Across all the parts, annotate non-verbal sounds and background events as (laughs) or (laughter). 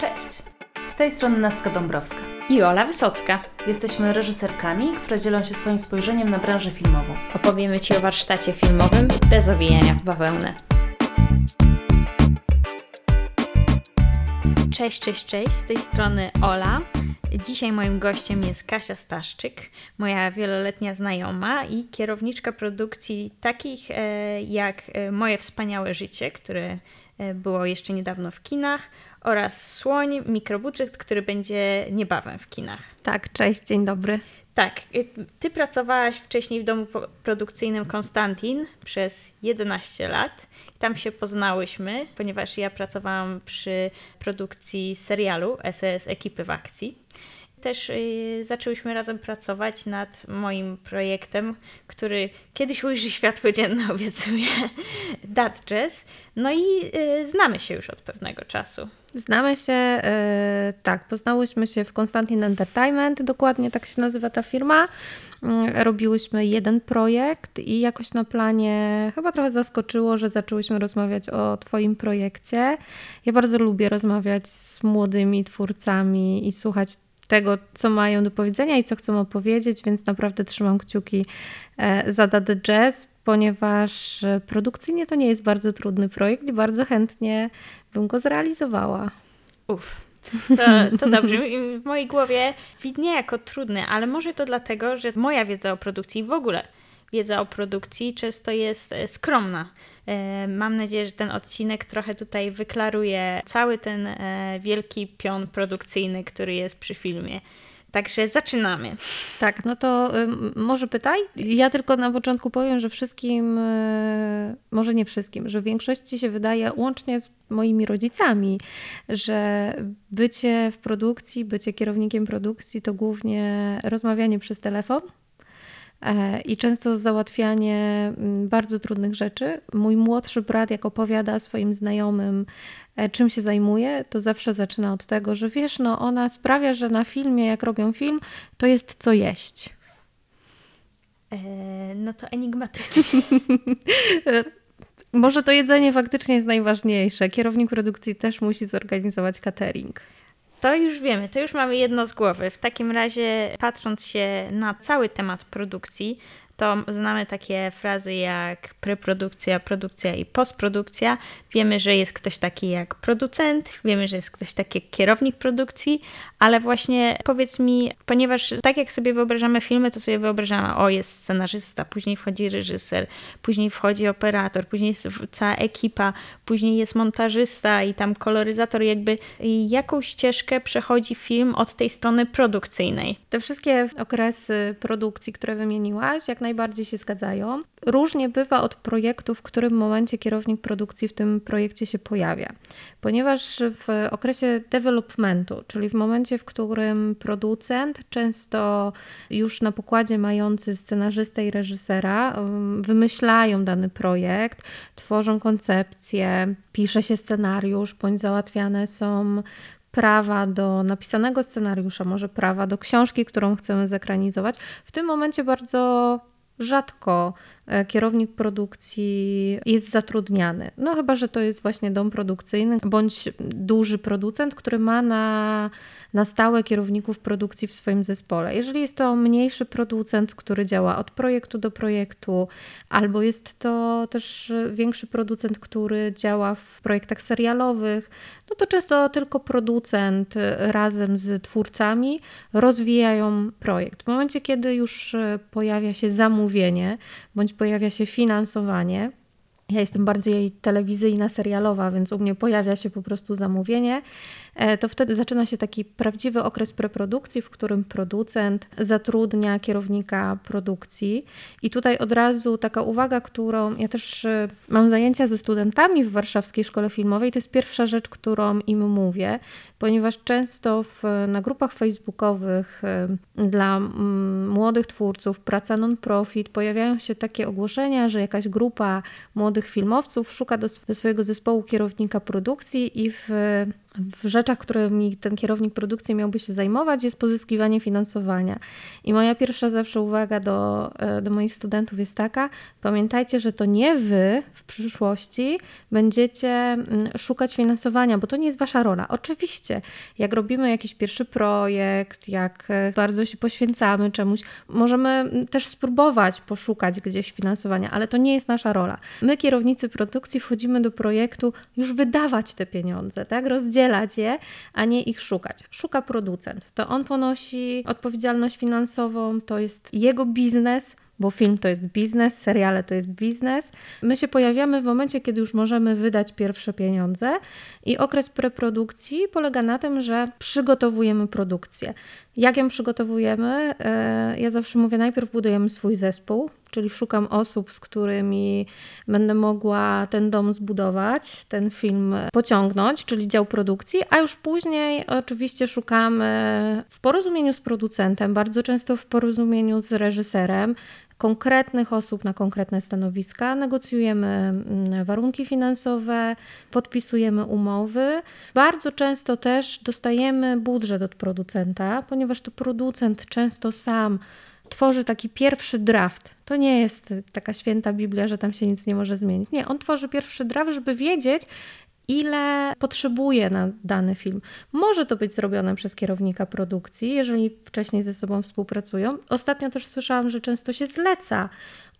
Cześć! Z tej strony Nastka Dąbrowska. I Ola Wysocka. Jesteśmy reżyserkami, które dzielą się swoim spojrzeniem na branżę filmową. Opowiemy Ci o warsztacie filmowym bez owijania w bawełnę. Cześć, cześć, cześć. Z tej strony Ola. Dzisiaj moim gościem jest Kasia Staszczyk, moja wieloletnia znajoma i kierowniczka produkcji takich e, jak e, Moje Wspaniałe Życie, które e, było jeszcze niedawno w kinach, oraz Słoń, mikrobudżet, który będzie niebawem w kinach. Tak, cześć, dzień dobry. Tak, ty pracowałaś wcześniej w domu produkcyjnym Konstantin przez 11 lat. Tam się poznałyśmy, ponieważ ja pracowałam przy produkcji serialu SES Ekipy w Akcji też y, zaczęłyśmy razem pracować nad moim projektem, który kiedyś ujrzy światło dzienne, (laughs) obiecuję, Dat Jazz. No i y, znamy się już od pewnego czasu. Znamy się, y, tak, poznałyśmy się w Constantin Entertainment, dokładnie tak się nazywa ta firma. Mm, robiłyśmy jeden projekt i jakoś na planie chyba trochę zaskoczyło, że zaczęłyśmy rozmawiać o Twoim projekcie. Ja bardzo lubię rozmawiać z młodymi twórcami i słuchać tego, co mają do powiedzenia i co chcą opowiedzieć, więc naprawdę trzymam kciuki e, za Dady Jazz, ponieważ e, produkcyjnie to nie jest bardzo trudny projekt i bardzo chętnie bym go zrealizowała. Uff. To, to dobrze. W mojej głowie widnieje jako trudny, ale może to dlatego, że moja wiedza o produkcji w ogóle wiedza o produkcji często jest e, skromna. E, mam nadzieję, że ten odcinek trochę tutaj wyklaruje cały ten e, wielki pion produkcyjny, który jest przy filmie. Także zaczynamy. Tak, no to może pytaj. Ja tylko na początku powiem, że wszystkim, może nie wszystkim, że w większości się wydaje, łącznie z moimi rodzicami, że bycie w produkcji, bycie kierownikiem produkcji to głównie rozmawianie przez telefon i często załatwianie mm, bardzo trudnych rzeczy. Mój młodszy brat, jak opowiada swoim znajomym, e, czym się zajmuje, to zawsze zaczyna od tego, że wiesz, no ona sprawia, że na filmie, jak robią film, to jest co jeść. Eee, no to enigmatycznie. (laughs) (laughs) Może to jedzenie faktycznie jest najważniejsze. Kierownik produkcji też musi zorganizować catering. To już wiemy, to już mamy jedno z głowy. W takim razie, patrząc się na cały temat produkcji, to znamy takie frazy jak preprodukcja, produkcja i postprodukcja. Wiemy, że jest ktoś taki jak producent, wiemy, że jest ktoś taki jak kierownik produkcji, ale właśnie powiedz mi, ponieważ tak jak sobie wyobrażamy filmy, to sobie wyobrażamy, o jest scenarzysta, później wchodzi reżyser, później wchodzi operator, później jest cała ekipa, później jest montażysta i tam koloryzator, jakby jaką ścieżkę przechodzi film od tej strony produkcyjnej. Te wszystkie okresy produkcji, które wymieniłaś, jak najbardziej się zgadzają. Różnie bywa od projektu, w którym momencie kierownik produkcji w tym projekcie się pojawia, ponieważ w okresie developmentu, czyli w momencie, w którym producent, często już na pokładzie mający scenarzystę i reżysera, wymyślają dany projekt, tworzą koncepcję, pisze się scenariusz, bądź załatwiane są prawa do napisanego scenariusza, może prawa do książki, którą chcemy zekranizować. W tym momencie bardzo rzadko kierownik produkcji jest zatrudniany. No chyba, że to jest właśnie dom produkcyjny bądź duży producent, który ma na na stałe kierowników produkcji w swoim zespole. Jeżeli jest to mniejszy producent, który działa od projektu do projektu, albo jest to też większy producent, który działa w projektach serialowych, no to często tylko producent razem z twórcami rozwijają projekt. W momencie, kiedy już pojawia się zamówienie bądź pojawia się finansowanie, ja jestem bardziej telewizyjna, serialowa, więc u mnie pojawia się po prostu zamówienie. E, to wtedy zaczyna się taki prawdziwy okres preprodukcji, w którym producent zatrudnia kierownika produkcji. I tutaj od razu taka uwaga, którą ja też e, mam zajęcia ze studentami w Warszawskiej Szkole Filmowej, to jest pierwsza rzecz, którą im mówię, ponieważ często w, na grupach facebookowych e, dla młodych twórców, praca non-profit, pojawiają się takie ogłoszenia, że jakaś grupa młodych filmowców szuka do, do swojego zespołu kierownika produkcji i w w rzeczach, którymi ten kierownik produkcji miałby się zajmować, jest pozyskiwanie finansowania. I moja pierwsza zawsze uwaga do, e, do moich studentów jest taka: pamiętajcie, że to nie wy w przyszłości będziecie mm, szukać finansowania, bo to nie jest wasza rola. Oczywiście, jak robimy jakiś pierwszy projekt, jak e, bardzo się poświęcamy czemuś, możemy mm, też spróbować poszukać gdzieś finansowania, ale to nie jest nasza rola. My, kierownicy produkcji, wchodzimy do projektu już wydawać te pieniądze, tak? Rozdzielać je, a nie ich szukać. Szuka producent. To on ponosi odpowiedzialność finansową, to jest jego biznes, bo film to jest biznes, seriale to jest biznes. My się pojawiamy w momencie, kiedy już możemy wydać pierwsze pieniądze i okres preprodukcji polega na tym, że przygotowujemy produkcję. Jak ją przygotowujemy? E, ja zawsze mówię, najpierw budujemy swój zespół, czyli szukam osób, z którymi będę mogła ten dom zbudować, ten film pociągnąć, czyli dział produkcji, a już później oczywiście szukamy w porozumieniu z producentem, bardzo często w porozumieniu z reżyserem, konkretnych osób na konkretne stanowiska, negocjujemy mm, warunki finansowe, podpisujemy umowy. Bardzo często też dostajemy budżet od producenta, ponieważ to producent często sam tworzy taki pierwszy draft. To nie jest taka święta Biblia, że tam się nic nie może zmienić. Nie, on tworzy pierwszy draft, żeby wiedzieć, ile potrzebuje na dany film. Może to być zrobione przez kierownika produkcji, jeżeli wcześniej ze sobą współpracują. Ostatnio też słyszałam, że często się zleca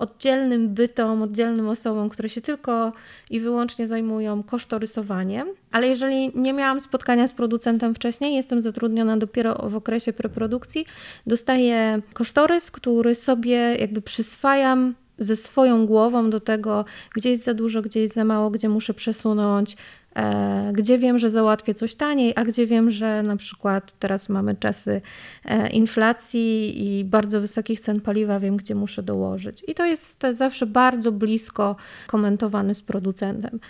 oddzielnym bytom, oddzielnym osobom, które się tylko i wyłącznie zajmują kosztorysowaniem. Ale jeżeli nie miałam spotkania z producentem wcześniej, jestem zatrudniona dopiero w okresie preprodukcji, dostaję kosztorys, który sobie jakby przyswajam ze swoją głową do tego, gdzie jest za dużo, gdzie jest za mało, gdzie muszę przesunąć, gdzie wiem, że załatwię coś taniej, a gdzie wiem, że na przykład teraz mamy czasy e, inflacji i bardzo wysokich cen paliwa, wiem, gdzie muszę dołożyć. I to jest zawsze bardzo blisko komentowane z producentem.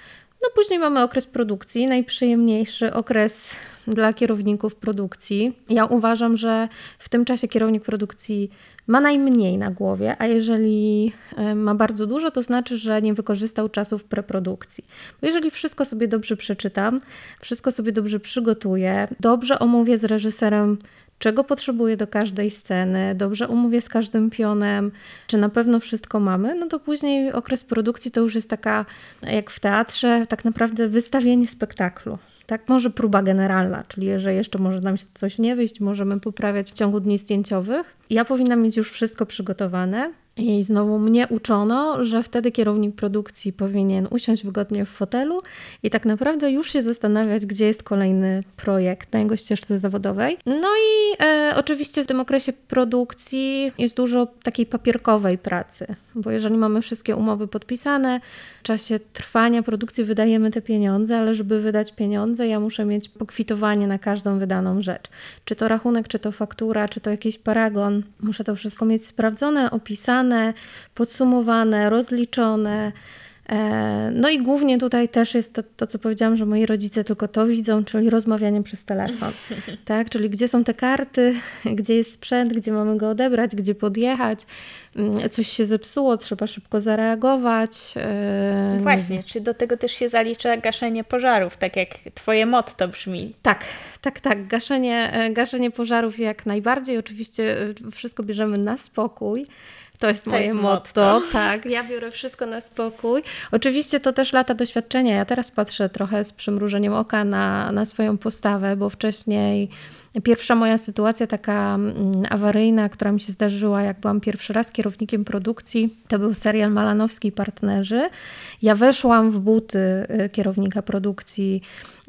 No później mamy okres produkcji, najprzyjemniejszy okres dla kierowników produkcji. Ja uważam, że w tym czasie kierownik produkcji ma najmniej na głowie, a jeżeli e, ma bardzo dużo, to znaczy, że nie wykorzystał czasu w preprodukcji. Bo jeżeli wszystko sobie dobrze przeczytam, wszystko sobie dobrze przygotuję, dobrze omówię z reżyserem czego potrzebuję do każdej sceny, dobrze umówię z każdym pionem, czy na pewno wszystko mamy, no to później okres produkcji to już jest taka, jak w teatrze, tak naprawdę wystawienie spektaklu. Tak, może próba generalna, czyli że jeszcze może nam coś nie wyjść, możemy poprawiać w ciągu dni zdjęciowych. Ja powinnam mieć już wszystko przygotowane, i znowu mnie uczono, że wtedy kierownik produkcji powinien usiąść wygodnie w fotelu i tak naprawdę już się zastanawiać, gdzie jest kolejny projekt na jego ścieżce zawodowej. No i e, oczywiście w tym okresie produkcji jest dużo takiej papierkowej pracy, bo jeżeli mamy wszystkie umowy podpisane, w czasie trwania produkcji wydajemy te pieniądze, ale żeby wydać pieniądze, ja muszę mieć pokwitowanie na każdą wydaną rzecz. Czy to rachunek, czy to faktura, czy to jakiś paragon. Muszę to wszystko mieć sprawdzone, opisane, podsumowane, rozliczone. E, no i głównie tutaj też jest to, to, co powiedziałam, że moi rodzice tylko to widzą, czyli rozmawianie przez telefon. (laughs) tak? Czyli gdzie są te karty, gdzie jest sprzęt, gdzie mamy go odebrać, gdzie podjechać. Mm, coś się zepsuło, trzeba szybko zareagować. E, Właśnie, czy do tego też się zalicza gaszenie pożarów, tak jak Twoje motto brzmi? Tak, tak, tak. Gaszenie, e, gaszenie pożarów jak najbardziej. Oczywiście wszystko bierzemy na spokój. To jest to moje jest motto. motto. Tak, ja biorę wszystko na spokój. Oczywiście to też lata doświadczenia. Ja teraz patrzę trochę z przymrużeniem oka na, na swoją postawę, bo wcześniej Pierwsza moja sytuacja taka mm, awaryjna, która mi się zdarzyła, jak byłam pierwszy raz kierownikiem produkcji, to był serial Malanowski i Partnerzy. Ja weszłam w buty y, kierownika produkcji,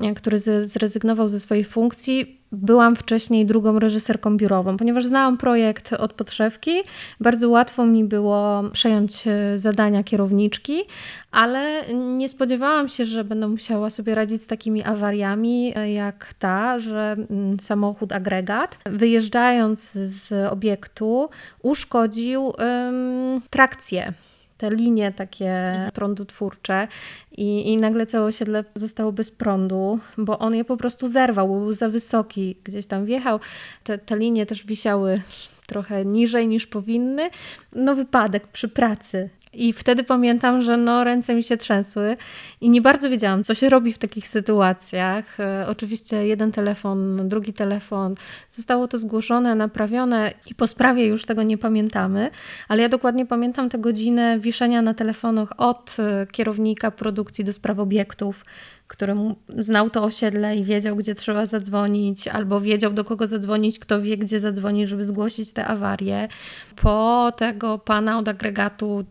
y, który zrezygnował ze swojej funkcji byłam wcześniej drugą reżyserką biurową, ponieważ znałam projekt od podszewki. Bardzo łatwo mi było przejąć e, zadania kierowniczki, ale nie spodziewałam się, że będę musiała sobie radzić z takimi awariami e, jak ta, że mm, samochód agregat, wyjeżdżając z obiektu, uszkodził um, trakcję te linie takie mhm. prądotwórcze i, i nagle całe osiedle zostało bez prądu, bo on je po prostu zerwał, bo był za wysoki, gdzieś tam wjechał. Te, te linie też wisiały trochę niżej niż powinny. No wypadek przy pracy. I wtedy pamiętam, że no, ręce mi się trzęsły i nie bardzo wiedziałam, co się robi w takich sytuacjach. E, oczywiście jeden telefon, drugi telefon, zostało to zgłoszone, naprawione i po sprawie już tego nie pamiętamy, ale ja dokładnie pamiętam tę godzinę wiszenia na telefonach od e, kierownika produkcji do spraw obiektów, który znał to osiedle i wiedział, gdzie trzeba zadzwonić, albo wiedział, do kogo zadzwonić, kto wie, gdzie zadzwonić, żeby zgłosić tę awarię. Po tego pana od agregatu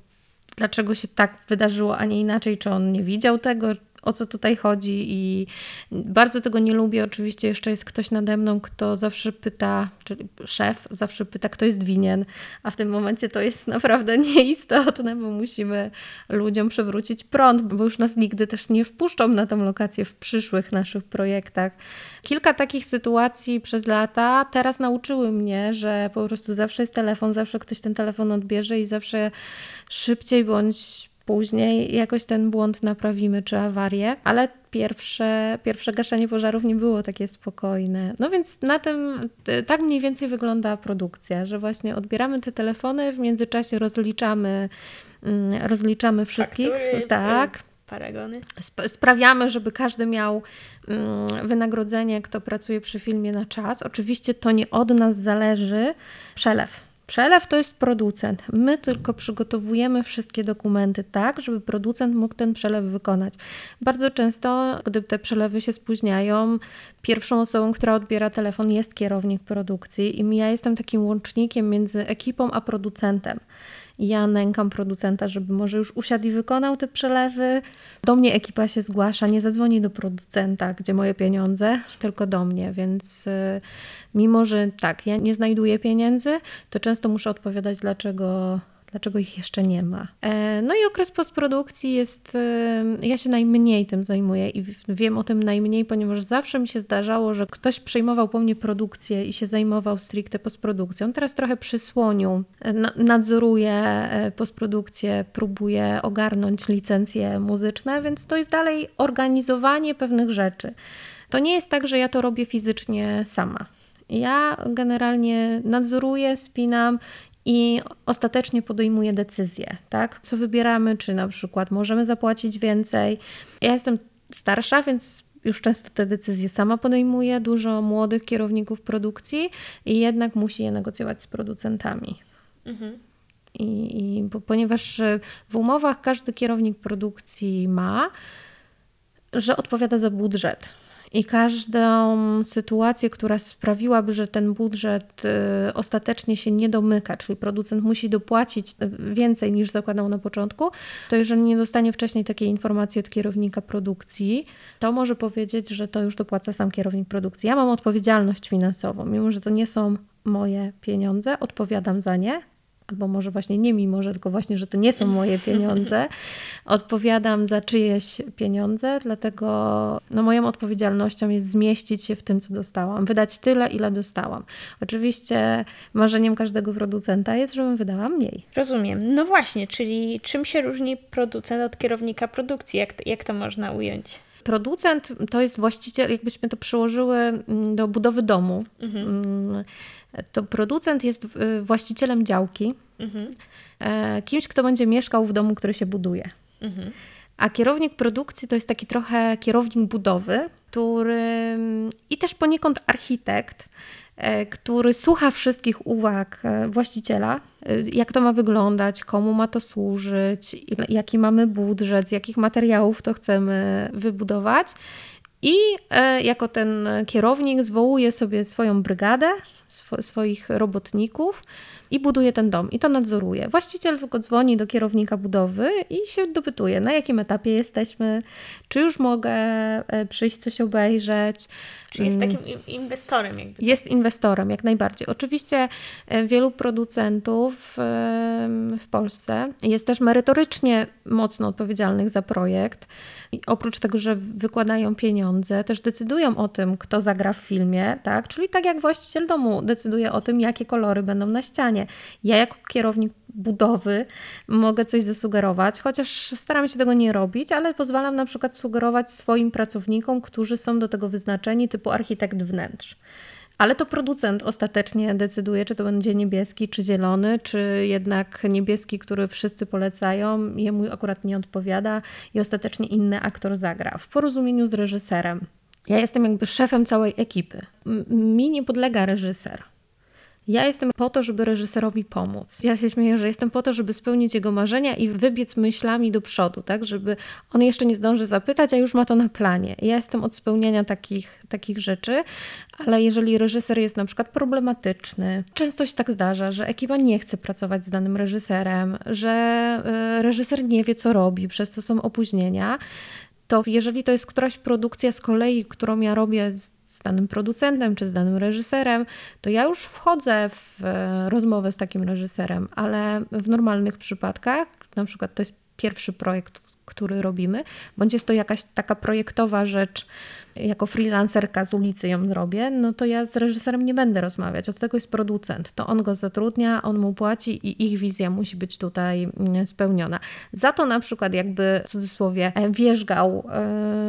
dlaczego się tak wydarzyło, a nie inaczej, czy on nie widział tego, o co tutaj chodzi i bardzo tego nie lubię. Oczywiście jeszcze jest ktoś nade mną, kto zawsze pyta, czyli szef zawsze pyta, kto jest winien, a w tym momencie to jest naprawdę (laughs) nieistotne, bo musimy ludziom przywrócić prąd, bo już nas nigdy też nie wpuszczą na tą lokację w przyszłych naszych projektach. Kilka takich sytuacji przez lata teraz nauczyły mnie, że po prostu zawsze jest telefon, zawsze ktoś ten telefon odbierze i zawsze szybciej bądź później jakoś ten błąd naprawimy czy awarię, ale pierwsze, pierwsze gaszenie pożarów nie było takie spokojne. No więc na tym tak mniej więcej wygląda produkcja, że właśnie odbieramy te telefony, w międzyczasie rozliczamy, mm, rozliczamy wszystkich. Faktury, tak. Paragony. Sprawiamy, żeby każdy miał mm, wynagrodzenie, kto pracuje przy filmie na czas. Oczywiście to nie od nas zależy. Przelew Przelew to jest producent. My tylko przygotowujemy wszystkie dokumenty tak, żeby producent mógł ten przelew wykonać. Bardzo często, gdy te przelewy się spóźniają, pierwszą osobą, która odbiera telefon jest kierownik produkcji i ja jestem takim łącznikiem między ekipą a producentem ja nękam producenta, żeby może już usiadł i wykonał te przelewy. Do mnie ekipa się zgłasza, nie zadzwoni do producenta, gdzie moje pieniądze, tylko do mnie, więc y, mimo, że tak, ja nie znajduję pieniędzy, to często muszę odpowiadać, dlaczego dlaczego ich jeszcze nie ma. E, no i okres postprodukcji jest, e, ja się najmniej tym zajmuję i wiem o tym najmniej, ponieważ zawsze mi się zdarzało, że ktoś przejmował po mnie produkcję i się zajmował stricte postprodukcją. Teraz trochę przysłonił, e, nadzoruję postprodukcję, próbuję ogarnąć licencje muzyczne, więc to jest dalej organizowanie pewnych rzeczy. To nie jest tak, że ja to robię fizycznie sama. Ja generalnie nadzoruję, spinam i ostatecznie podejmuje decyzję, tak? Co wybieramy, czy na przykład możemy zapłacić więcej. Ja jestem starsza, więc już często te decyzje sama podejmuję, dużo młodych kierowników produkcji i jednak musi je negocjować z producentami. Mhm. I, i bo, ponieważ w umowach każdy kierownik produkcji ma, że odpowiada za budżet i każdą sytuację, która sprawiłaby, że ten budżet y, ostatecznie się nie domyka, czyli producent musi dopłacić y, więcej niż zakładał na początku, to jeżeli nie dostanie wcześniej takiej informacji od kierownika produkcji, to może powiedzieć, że to już dopłaca sam kierownik produkcji. Ja mam odpowiedzialność finansową, mimo że to nie są moje pieniądze, odpowiadam za nie, albo może właśnie nie mimo, że tylko właśnie, że to nie są moje pieniądze. (laughs) Odpowiadam za czyjeś pieniądze, dlatego no, moją odpowiedzialnością jest zmieścić się w tym, co dostałam, wydać tyle, ile dostałam. Oczywiście marzeniem każdego producenta jest, żebym wydała mniej. Rozumiem. No właśnie, czyli czym się różni producent od kierownika produkcji? Jak, jak to można ująć? Producent to jest właściciel, jakbyśmy to przyłożyły mm, do budowy domu. Mhm mm, to producent jest y, właścicielem działki, mhm. E, kimś, kto będzie mieszkał w domu, który się buduje. Mhm. A kierownik produkcji to jest taki trochę kierownik budowy, który i też poniekąd architekt, e, który słucha wszystkich uwag e, właściciela, jak to ma wyglądać, komu ma to służyć, jaki mamy budżet, z jakich materiałów to chcemy wybudować i e, jako ten kierownik zwołuje sobie swoją brygadę, sw swoich robotników i buduje ten dom i to nadzoruje. Właściciel tylko dzwoni do kierownika budowy i się dopytuje, na jakim etapie jesteśmy, czy już mogę e, przyjść coś obejrzeć. Czy jest mm. takim inwestorem? Jakby. Jest inwestorem, jak najbardziej. Oczywiście e, wielu producentów w Polsce jest też merytorycznie mocno odpowiedzialnych za projekt. I oprócz tego, że wykładają pieniądze, też decydują o tym, kto zagra w filmie, tak? Czyli tak jak właściciel domu decyduje o tym, jakie kolory będą na ścianie. Ja jako kierownik budowy mogę coś zasugerować, chociaż staram się tego nie robić, ale pozwalam na przykład sugerować swoim pracownikom, którzy są do tego wyznaczeni, typu architekt wnętrz Ale to producent ostatecznie decyduje, czy to będzie niebieski, czy zielony, czy jednak niebieski, który wszyscy polecają, jemu akurat nie odpowiada i ostatecznie inny aktor zagra w porozumieniu z reżyserem. Ja jestem jakby szefem całej ekipy. Mi nie podlega reżyser. Ja jestem po to, żeby reżyserowi pomóc. Ja się śmieję, że jestem po to, żeby spełnić jego marzenia i wybiec myślami do przodu, tak? Żeby on jeszcze nie zdąży zapytać, a już ma to na planie. Ja jestem od spełniania takich, takich rzeczy, ale jeżeli reżyser jest na przykład problematyczny, często się tak zdarza, że ekipa nie chce pracować z danym reżyserem, że e, reżyser nie wie, co robi, przez co są opóźnienia, to jeżeli to jest któraś produkcja z kolei, którą ja robię z danym producentem czy z danym reżyserem, to ja już wchodzę w e, rozmowę z takim reżyserem, ale w normalnych przypadkach, na przykład to jest pierwszy projekt, który robimy, bądź jest to jakaś taka projektowa rzecz, jako freelancerka z ulicy ją zrobię, no to ja z reżyserem nie będę rozmawiać. Od tego jest producent. To on go zatrudnia, on mu płaci i ich wizja musi być tutaj mm, spełniona. Za to na przykład jakby w cudzysłowie e, wierzgał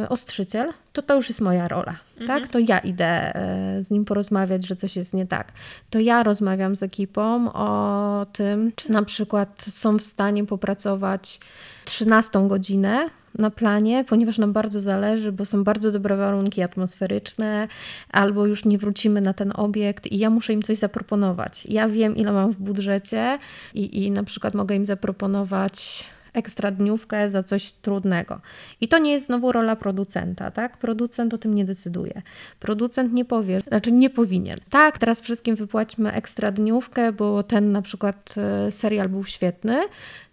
yy, ostrzyciel, to to już jest moja rola. Mhm. Tak? To ja idę e, z nim porozmawiać, że coś jest nie tak. To ja rozmawiam z ekipą o tym, czy na przykład są w stanie popracować 13 godzinę na planie, ponieważ nam bardzo zależy, bo są bardzo dobre warunki atmosferyczne, albo już nie wrócimy na ten obiekt i ja muszę im coś zaproponować. Ja wiem, ile mam w budżecie i, i na przykład mogę im zaproponować ekstra dniówkę za coś trudnego. I to nie jest znowu rola producenta, tak? Producent o tym nie decyduje. Producent nie powie, znaczy nie powinien. Tak, teraz wszystkim wypłaćmy ekstra dniówkę, bo ten na przykład e, serial był świetny,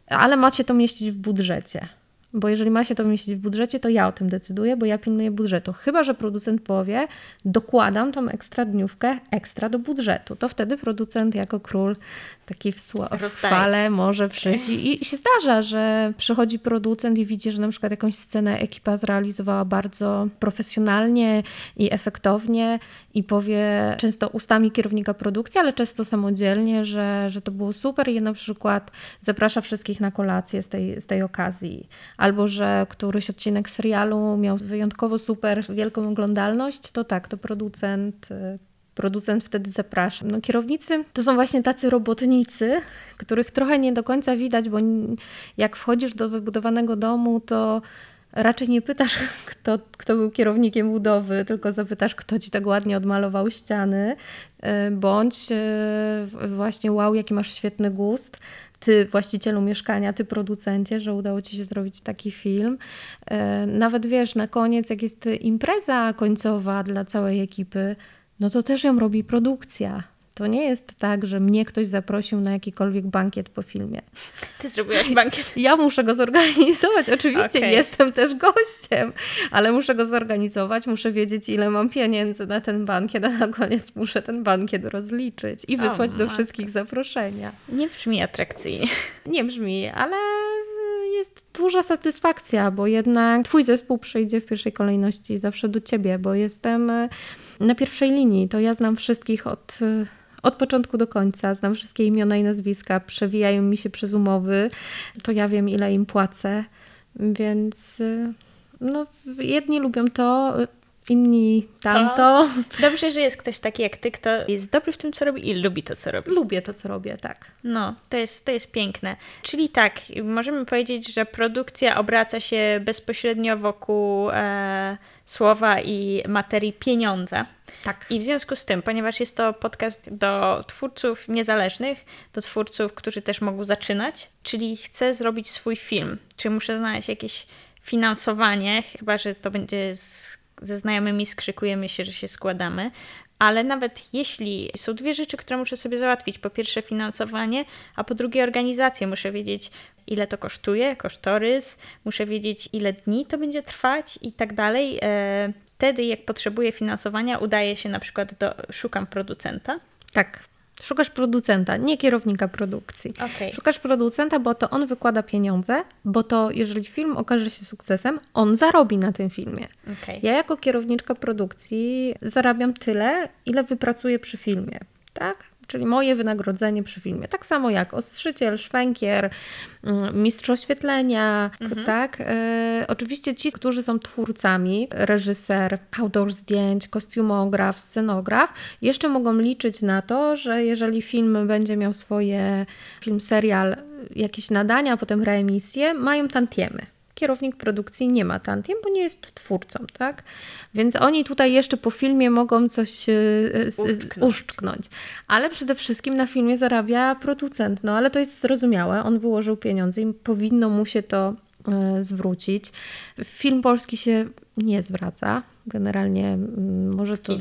ale macie to mieścić w budżecie. Bo jeżeli ma się to mieścić w budżecie, to ja o tym decyduję, bo ja pilnuję budżetu. Chyba, że producent powie, dokładam tą ekstra dniówkę ekstra do budżetu. To wtedy producent jako król taki w, fale może przyjść. I, I się zdarza, że przychodzi producent i widzi, że na przykład jakąś scenę ekipa zrealizowała bardzo profesjonalnie i efektownie i powie często ustami kierownika produkcji, ale często samodzielnie, że, że to było super i na przykład zaprasza wszystkich na kolację z tej, z tej okazji. Albo, że któryś odcinek serialu miał wyjątkowo super wielką oglądalność, to tak, to producent y, producent wtedy zaprasza. No, kierownicy to są właśnie tacy robotnicy, których trochę nie do końca widać, bo jak wchodzisz do wybudowanego domu, to raczej nie pytasz, (laughs) kto, kto był kierownikiem budowy, tylko zapytasz, kto ci tak ładnie odmalował ściany, e, bądź e, właśnie wow, jaki masz świetny gust. Ty, właścicielu mieszkania, ty, producencie, że udało ci się zrobić taki film. E, nawet wiesz, na koniec, jak jest impreza końcowa dla całej ekipy, no to też ją robi produkcja. To nie jest tak, że mnie ktoś zaprosił na jakikolwiek bankiet po filmie. Ty zrobiłaś bankiet? (laughs) Ja muszę go zorganizować. Oczywiście okay. jestem też gościem, ale muszę go zorganizować, muszę wiedzieć, ile mam pieniędzy na ten bankiet, a na koniec muszę ten bankiet rozliczyć i wysłać do wszystkich zaproszenia. Nie brzmi atrakcyjnie. Nie brzmi, ale jest duża satysfakcja, bo jednak Twój zespół przyjdzie w pierwszej kolejności zawsze do Ciebie, bo jestem na pierwszej linii. To ja znam wszystkich od, od początku do końca, znam wszystkie imiona i nazwiska, przewijają mi się przez umowy, to ja wiem, ile im płacę, więc no, jedni lubią to, inni tamto. To dobrze, że jest ktoś taki jak ty, kto jest dobry w tym, co robi i lubi to, co robi. Lubię to, co robię, tak. No, to jest, to jest piękne. Czyli tak, możemy powiedzieć, że produkcja obraca się bezpośrednio wokół e, słowa i materii pieniądza. Tak. I w związku z tym, ponieważ jest to podcast do twórców niezależnych, do twórców, którzy też mogą zaczynać, czyli chcę zrobić swój film, czy muszę znaleźć jakieś finansowanie, chyba że to będzie z ze znajomymi skrzykujemy się, że się składamy, ale nawet jeśli są dwie rzeczy, które muszę sobie załatwić, po pierwsze finansowanie, a po drugie organizację, muszę wiedzieć ile to kosztuje, kosztorys, muszę wiedzieć ile dni to będzie trwać i tak dalej. E, wtedy jak potrzebuję finansowania, udaje się na przykład do, szukam producenta. Tak, Szukasz producenta, nie kierownika produkcji. Okay. Szukasz producenta, bo to on wykłada pieniądze, bo to jeżeli film okaże się sukcesem, on zarobi na tym filmie. Okay. Ja jako kierowniczka produkcji zarabiam tyle, ile wypracuję przy filmie. Tak? Czyli moje wynagrodzenie przy filmie. Tak samo jak ostrzyciel, szwękier, mm, mistrz oświetlenia, mhm. tak? E, oczywiście ci, którzy są twórcami, reżyser, autor zdjęć, kostiumograf, scenograf, jeszcze mogą liczyć na to, że jeżeli film będzie miał swoje, film, serial, jakieś nadania, a potem reemisje, mają tantiemy kierownik produkcji nie ma tantiem, bo nie jest twórcą, tak? Więc oni tutaj jeszcze po filmie mogą coś e, uszczknąć. uszczknąć. Ale przede wszystkim na filmie zarabia producent, no ale to jest zrozumiałe, on wyłożył pieniądze i powinno mu się to e, zwrócić. Film polski się nie zwraca. Generalnie mm, może to.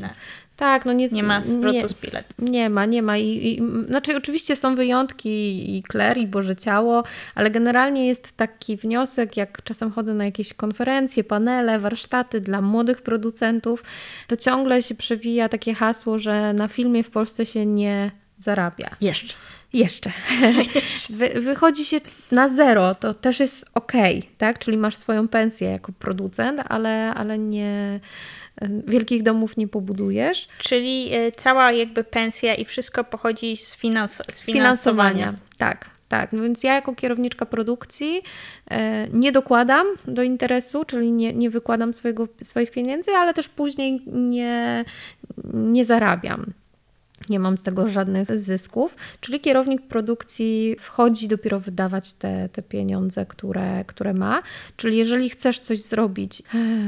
Tak, no nie, nie ma zwrotu nie, z biletu. Nie ma, nie ma. I, i, znaczy, oczywiście są wyjątki i Kler, i Boże Ciało, ale generalnie jest taki wniosek, jak czasem chodzę na jakieś konferencje, panele, warsztaty dla młodych producentów, to ciągle się przewija takie hasło, że na filmie w Polsce się nie zarabia. Jeszcze. Jeszcze. Wy, wychodzi się na zero, to też jest ok, tak? Czyli masz swoją pensję jako producent, ale, ale nie wielkich domów nie pobudujesz. Czyli e, cała jakby pensja i wszystko pochodzi z, finans z finansowania. Tak, tak. No więc ja jako kierowniczka produkcji e, nie dokładam do interesu, czyli nie, nie wykładam swojego, swoich pieniędzy, ale też później nie, nie zarabiam nie mam z tego żadnych zysków, czyli kierownik produkcji wchodzi dopiero wydawać te, te pieniądze, które, które ma. Czyli jeżeli chcesz coś zrobić,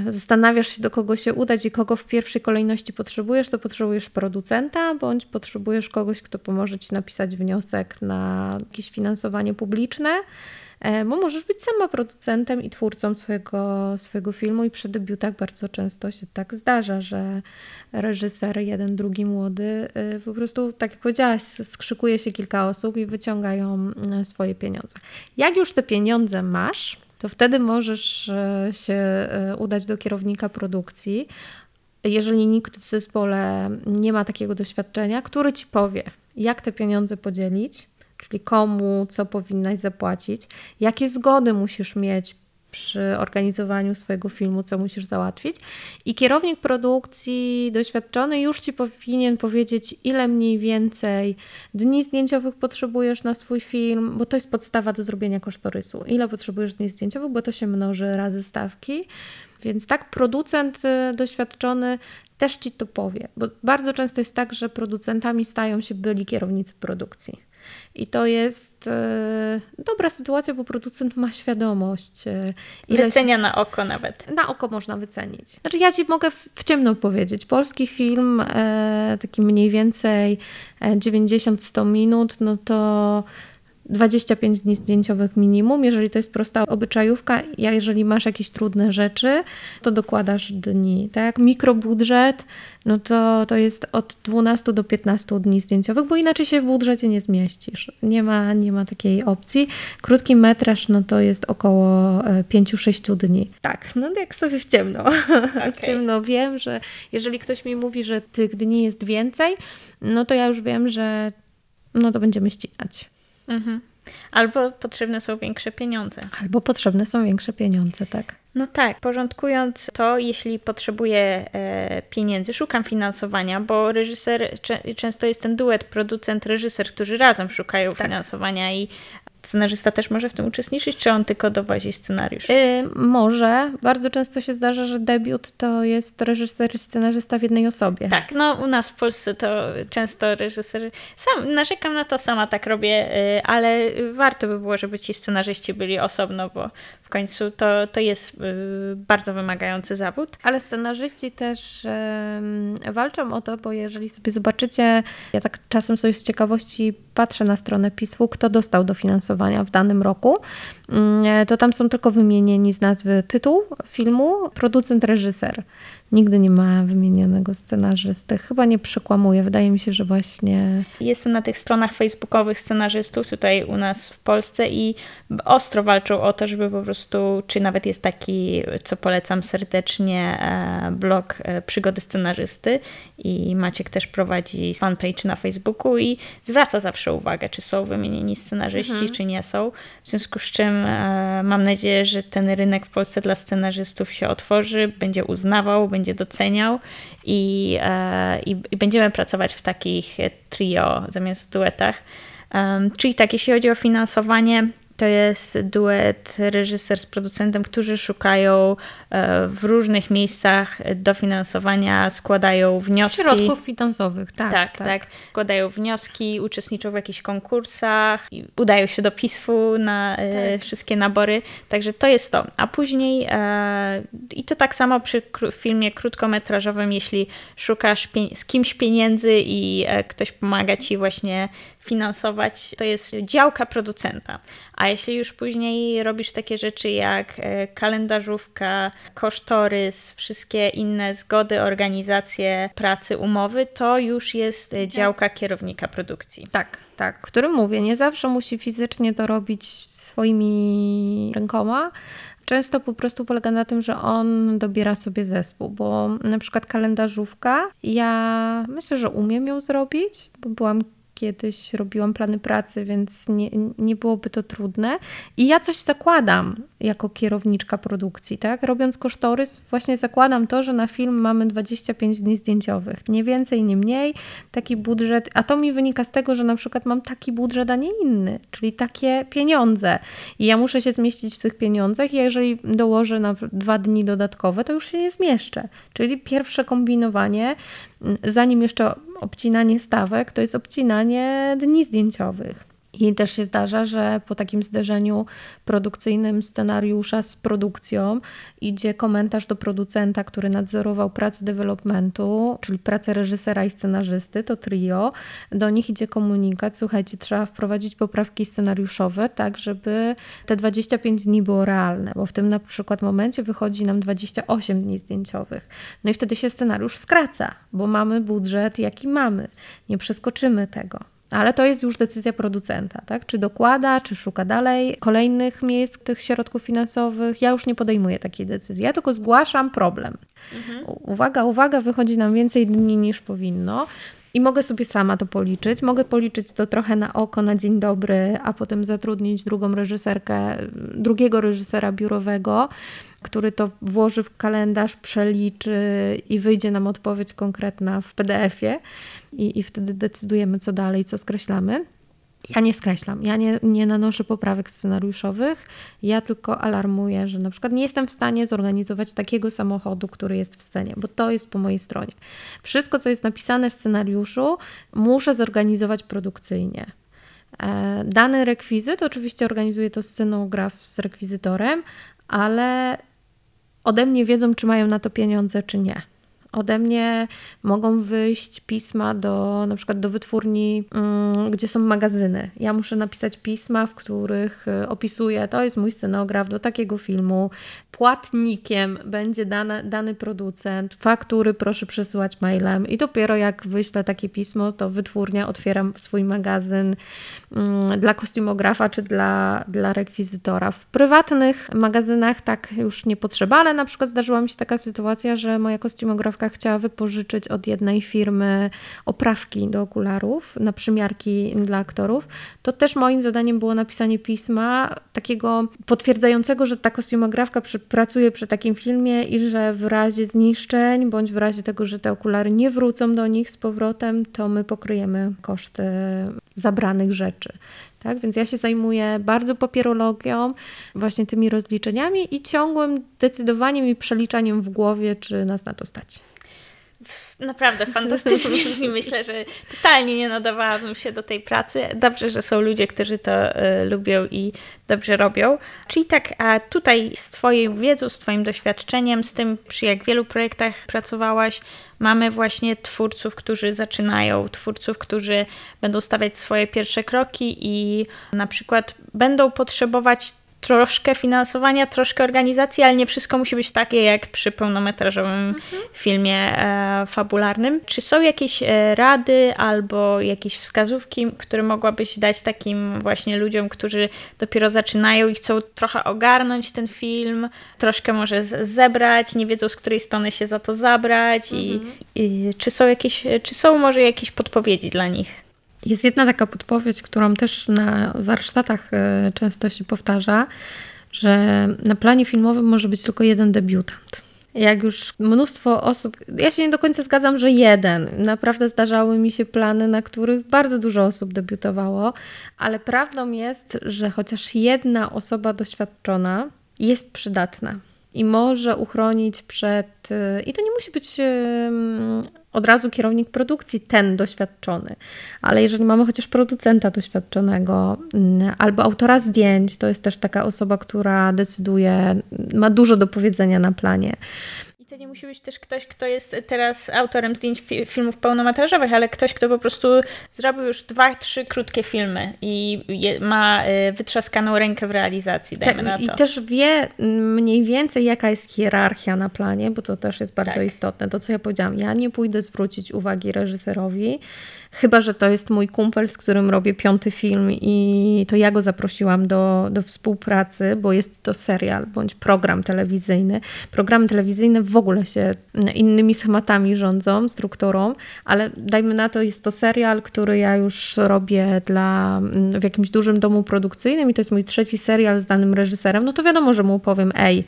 e, zastanawiasz się, do kogo się udać i kogo w pierwszej kolejności potrzebujesz, to potrzebujesz producenta, bądź potrzebujesz kogoś, kto pomoże ci napisać wniosek na jakieś finansowanie publiczne. E, bo możesz być sama producentem i twórcą swojego, swojego filmu i przy debiutach bardzo często się tak zdarza, że reżyser, jeden, drugi młody, e, po prostu, tak jak powiedziałaś, skrzykuje się kilka osób i wyciągają e, swoje pieniądze. Jak już te pieniądze masz, to wtedy możesz się udać do kierownika produkcji, jeżeli nikt w zespole nie ma takiego doświadczenia, który ci powie, jak te pieniądze podzielić, czyli komu, co powinnaś zapłacić, jakie zgody musisz mieć przy organizowaniu swojego filmu, co musisz załatwić. I kierownik produkcji doświadczony już ci powinien powiedzieć, ile mniej więcej dni zdjęciowych potrzebujesz na swój film, bo to jest podstawa do zrobienia kosztorysu. Ile potrzebujesz dni zdjęciowych, bo to się mnoży razy stawki. Więc tak, producent y, doświadczony też ci to powie, bo bardzo często jest tak, że producentami stają się byli kierownicy produkcji. I to jest e, dobra sytuacja, bo producent ma świadomość. E, Wycenia na oko nawet. Na oko można wycenić. Znaczy, ja ci mogę w ciemno powiedzieć. Polski film, e, taki mniej więcej 90-100 minut, no to 25 dni zdjęciowych minimum, jeżeli to jest prosta obyczajówka, a jeżeli masz jakieś trudne rzeczy, to dokładasz dni, tak? Mikrobudżet, no to, to jest od 12 do 15 dni zdjęciowych, bo inaczej się w budżecie nie zmieścisz. Nie ma, nie ma takiej opcji. Krótki metraż, no to jest około 5-6 e, dni. Tak, no jak sobie w ciemno. Okay. (laughs) (laughs) w ciemno wiem, że jeżeli ktoś mi mówi, że tych dni jest więcej, no to ja już wiem, że no to będziemy ścinać. Mhm. Albo potrzebne są większe pieniądze. Albo potrzebne są większe pieniądze, tak. No tak, porządkując to, jeśli potrzebuję e, pieniędzy, szukam finansowania, bo reżyser, często jest ten duet producent-reżyser, którzy razem szukają tak. finansowania i Scenarzysta też może w tym uczestniczyć, czy on tylko dowozi scenariusz? Yy, może. Bardzo często się zdarza, że debiut to jest reżyser i scenarzysta w jednej osobie. Tak, no u nas w Polsce to często reżyser. Sam narzekam na to, sama tak robię, yy, ale warto by było, żeby ci scenarzyści byli osobno, bo końcu to, to jest y, bardzo wymagający zawód. Ale scenarzyści też walczą o to, bo jeżeli sobie zobaczycie, ja tak czasem sobie z ciekawości patrzę na stronę PISF-u, kto dostał dofinansowania w danym roku, to tam są tylko wymienieni z nazwy tytuł filmu, producent, reżyser. Nigdy nie ma wymienionego scenarzysty. Chyba nie przekłamuję. Wydaje mi się, że właśnie. Jestem na tych stronach facebookowych scenarzystów tutaj u nas w Polsce i ostro walczą o to, żeby po prostu, czy nawet jest taki, co polecam serdecznie, e, blog e, Przygody Scenarzysty i Maciek też prowadzi fanpage na Facebooku i zwraca zawsze uwagę, czy są wymienieni scenarzyści, mhm. czy nie są. W związku z czym e, mam nadzieję, że ten rynek w Polsce dla scenarzystów się otworzy, będzie uznawał, będzie doceniał i, i, i będziemy pracować w takich trio zamiast duetach. Czyli tak, jeśli chodzi o finansowanie, to jest duet reżyser z producentem, którzy szukają e, w różnych miejscach dofinansowania, składają wnioski. Środków finansowych, tak. Tak, tak. tak. Składają wnioski, uczestniczą w jakichś konkursach, udają się do PISF-u na e, tak. wszystkie nabory. Także to jest to. A później e, i to tak samo przy filmie krótkometrażowym, jeśli szukasz z kimś pieniędzy i ktoś pomaga ci właśnie finansować, to jest działka producenta. A jeśli już później robisz takie rzeczy jak e, kalendarzówka, kosztorys, wszystkie inne zgody, organizacje pracy, umowy, to już jest e, działka kierownika produkcji. Tak, tak. Którym mówię, nie zawsze musi fizycznie to robić swoimi rękoma, często po prostu polega na tym, że on dobiera sobie zespół, bo na przykład kalendarzówka, ja myślę, że umiem ją zrobić, bo byłam kiedyś robiłam plany pracy, więc nie, nie byłoby to trudne. I ja coś zakładam jako kierowniczka produkcji, tak? Robiąc kosztorys, właśnie zakładam to, że na film mamy 25 dni zdjęciowych. Nie więcej, nie mniej. Taki budżet, a to mi wynika z tego, że na przykład mam taki budżet, a nie inny, czyli takie pieniądze. I ja muszę się zmieścić w tych pieniądzach, i jeżeli dołożę na dwa dni dodatkowe, to już się nie zmieszczę. Czyli pierwsze kombinowanie zanim jeszcze obcinanie stawek, to jest obcinanie dni zdjęciowych. I też się zdarza, że po takim zderzeniu produkcyjnym scenariusza z produkcją idzie komentarz do producenta, który nadzorował pracę developmentu, czyli pracę reżysera i scenarzysty, to trio. Do nich idzie komunikat, słuchajcie, trzeba wprowadzić poprawki scenariuszowe, tak żeby te 25 dni było realne, bo w tym na przykład momencie wychodzi nam 28 dni zdjęciowych. No i wtedy się scenariusz skraca, bo mamy budżet, jaki mamy. Nie przeskoczymy tego. Ale to jest już decyzja producenta, tak? Czy dokłada, czy szuka dalej kolejnych miejsc tych środków finansowych. Ja już nie podejmuję takiej decyzji. Ja tylko zgłaszam problem. Mhm. Uwaga, uwaga, wychodzi nam więcej dni niż powinno. I mogę sobie sama to policzyć. Mogę policzyć to trochę na oko, na dzień dobry, a potem zatrudnić drugą reżyserkę, drugiego reżysera biurowego, który to włoży w kalendarz, przeliczy i wyjdzie nam odpowiedź konkretna w PDF-ie i, i wtedy decydujemy, co dalej, co skreślamy. Ja nie skreślam, ja nie, nie nanoszę poprawek scenariuszowych, ja tylko alarmuję, że na przykład nie jestem w stanie zorganizować takiego samochodu, który jest w scenie, bo to jest po mojej stronie. Wszystko, co jest napisane w scenariuszu, muszę zorganizować produkcyjnie. E, dany rekwizyt, oczywiście organizuje to scenograf z rekwizytorem, ale ode mnie wiedzą, czy mają na to pieniądze, czy nie. Ode mnie mogą wyjść pisma do na przykład do wytwórni, mm, gdzie są magazyny. Ja muszę napisać pisma, w których y, opisuję, to jest mój scenograf do takiego filmu. Płatnikiem będzie dana, dany producent, faktury proszę przesyłać mailem i dopiero jak wyślę takie pismo, to wytwórnia otwieram swój magazyn mm, dla kostiumografa czy dla, dla rekwizytora. W prywatnych magazynach tak już nie potrzeba, ale na przykład zdarzyła mi się taka sytuacja, że moja kostiumografka chciała wypożyczyć od jednej firmy oprawki do okularów na przymiarki dla aktorów, to też moim zadaniem było napisanie pisma takiego potwierdzającego, że ta kostiumografka przy, pracuje przy takim filmie i że w razie zniszczeń bądź w razie tego, że te okulary nie wrócą do nich z powrotem, to my pokryjemy koszty zabranych rzeczy. Tak? Więc ja się zajmuję bardzo papierologią, właśnie tymi rozliczeniami i ciągłym decydowaniem i przeliczaniem w głowie, czy nas na to stać. Naprawdę fantastycznie (laughs) i myślę, że totalnie nie nadawałabym się do tej pracy. Dobrze, że są ludzie, którzy to y, lubią i dobrze robią. Czyli tak, a tutaj z Twojej wiedzą, z Twoim doświadczeniem, z tym, przy jak wielu projektach pracowałaś, mamy właśnie twórców, którzy zaczynają, twórców, którzy będą stawiać swoje pierwsze kroki i na przykład będą potrzebować troszkę finansowania, troszkę organizacji, ale nie wszystko musi być takie jak przy pełnometrażowym mhm. filmie e, fabularnym. Czy są jakieś e, rady albo jakieś wskazówki, które mogłabyś dać takim właśnie ludziom, którzy dopiero zaczynają i chcą trochę ogarnąć ten film, troszkę może zebrać, nie wiedzą z której strony się za to zabrać mhm. i, i czy są jakieś, czy są może jakieś podpowiedzi dla nich? Jest jedna taka podpowiedź, którą też na warsztatach e, często się powtarza, że na planie filmowym może być tylko jeden debiutant. jak już mnóstwo osób, ja się nie do końca zgadzam, że jeden. Naprawdę zdarzały mi się plany, na których bardzo dużo osób debiutowało, ale prawdą jest, że chociaż jedna osoba doświadczona jest przydatna i może uchronić przed. Y, I to nie musi być od razu kierownik produkcji, ten doświadczony, ale jeżeli mamy chociaż producenta doświadczonego mm, albo autora zdjęć, to jest też taka osoba, która decyduje, ma dużo do powiedzenia na planie to nie musi być też ktoś, kto jest teraz autorem zdjęć fi filmów pełnometrażowych, ale ktoś, kto po prostu zrobił już dwa, trzy krótkie filmy i je, ma y, wytrzaskaną rękę w realizacji, dajmy tak, na to. I też wie mniej więcej, jaka jest hierarchia na planie, bo to też jest bardzo tak. istotne. To, co ja powiedziałam, ja nie pójdę zwrócić uwagi reżyserowi, Chyba, że to jest mój kumpel, z którym robię piąty film i to ja go zaprosiłam do, do współpracy, bo jest to serial bądź program telewizyjny. Programy telewizyjne w ogóle się innymi schematami rządzą, strukturą, ale dajmy na to, jest to serial, który ja już robię dla, w jakimś dużym domu produkcyjnym i to jest mój trzeci serial z danym reżyserem, no to wiadomo, że mu powiem, ej,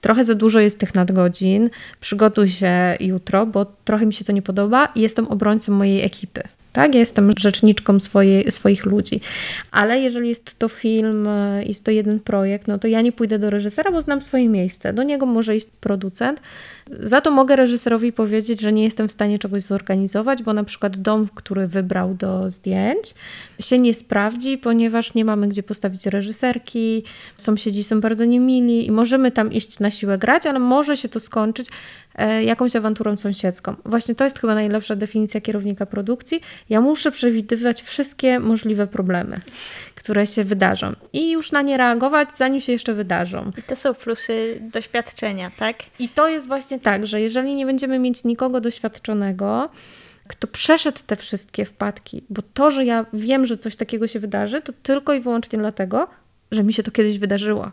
trochę za dużo jest tych nadgodzin, przygotuj się jutro, bo trochę mi się to nie podoba i jestem obrońcą mojej ekipy tak? Ja jestem rzeczniczką swojej, swoich ludzi. Ale jeżeli jest to film, jest to jeden projekt, no to ja nie pójdę do reżysera, bo znam swoje miejsce. Do niego może iść producent, za to mogę reżyserowi powiedzieć, że nie jestem w stanie czegoś zorganizować, bo na przykład dom, który wybrał do zdjęć, się nie sprawdzi, ponieważ nie mamy gdzie postawić reżyserki, sąsiedzi są bardzo niemili i możemy tam iść na siłę grać, ale może się to skończyć e, jakąś awanturą sąsiedzką. Właśnie to jest chyba najlepsza definicja kierownika produkcji. Ja muszę przewidywać wszystkie możliwe problemy które się wydarzą i już na nie reagować, zanim się jeszcze wydarzą. I to są plusy doświadczenia, tak? I to jest właśnie tak, że jeżeli nie będziemy mieć nikogo doświadczonego, kto przeszedł te wszystkie wpadki, bo to, że ja wiem, że coś takiego się wydarzy, to tylko i wyłącznie dlatego, że mi się to kiedyś wydarzyło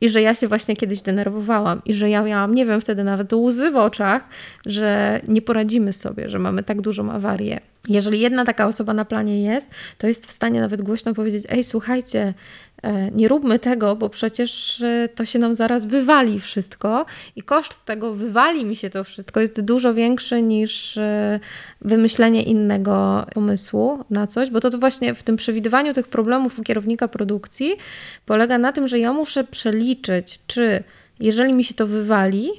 i że ja się właśnie kiedyś denerwowałam i że ja miałam, nie wiem, wtedy nawet łzy w oczach, że nie poradzimy sobie, że mamy tak dużą awarię. Jeżeli jedna taka osoba na planie jest, to jest w stanie nawet głośno powiedzieć: Ej, słuchajcie, nie róbmy tego, bo przecież e, to się nam zaraz wywali wszystko i koszt tego wywali mi się to wszystko jest dużo większy niż e, wymyślenie innego pomysłu na coś, bo to, to właśnie w tym przewidywaniu tych problemów u kierownika produkcji polega na tym, że ja muszę przeliczyć, czy jeżeli mi się to wywali,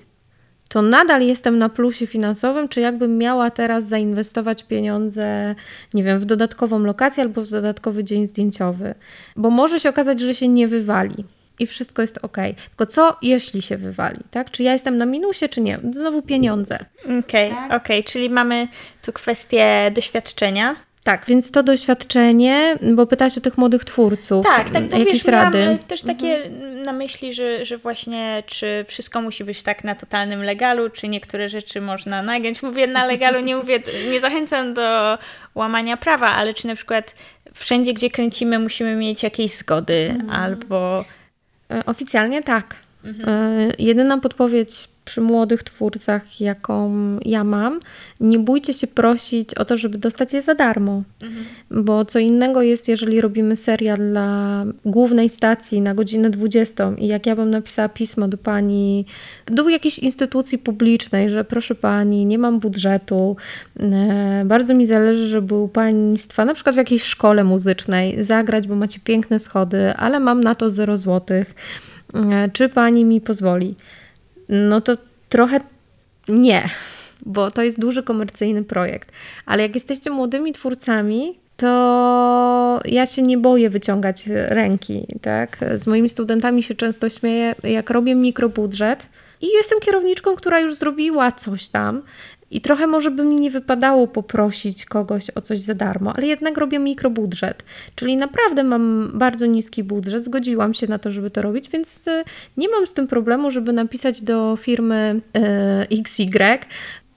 to nadal jestem na plusie finansowym, czy jakbym miała teraz zainwestować pieniądze, nie wiem, w dodatkową lokację albo w dodatkowy dzień zdjęciowy. Bo może się okazać, że się nie wywali i wszystko jest ok. Tylko co jeśli się wywali, tak? Czy ja jestem na minusie, czy nie? Znowu pieniądze. Okej, okay, tak? okay. czyli mamy tu kwestię doświadczenia, tak, więc to doświadczenie, bo pytałaś o tych młodych twórców. Tak, tak, bo jakieś rady. też takie mhm. na myśli, że, że właśnie czy wszystko musi być tak na totalnym legalu, czy niektóre rzeczy można nagiąć. Mówię na legalu, nie mówię, nie zachęcam do łamania prawa, ale czy na przykład wszędzie, gdzie kręcimy, musimy mieć jakieś zgody mhm. albo... E, oficjalnie tak. Mhm. E, jedyna podpowiedź przy młodych twórcach, jaką ja mam, nie bójcie się prosić o to, żeby dostać je za darmo. Mhm. Bo co innego jest, jeżeli robimy serial dla głównej stacji na godzinę 20 i jak ja bym napisała pismo do pani, do jakiejś instytucji publicznej, że proszę pani, nie mam budżetu, e, bardzo mi zależy, żeby u państwa, na przykład w jakiejś szkole muzycznej, zagrać, bo macie piękne schody, ale mam na to 0 złotych. E, czy pani mi pozwoli? No to trochę nie, bo to jest duży komercyjny projekt. Ale jak jesteście młodymi twórcami, to ja się nie boję wyciągać ręki. Tak? Z moimi studentami się często śmieję, jak robię mikrobudżet i jestem kierowniczką, która już zrobiła coś tam i trochę może by mi nie wypadało poprosić kogoś o coś za darmo, ale jednak robię mikrobudżet. Czyli naprawdę mam bardzo niski budżet, zgodziłam się na to, żeby to robić, więc e, nie mam z tym problemu, żeby napisać do firmy e, XY,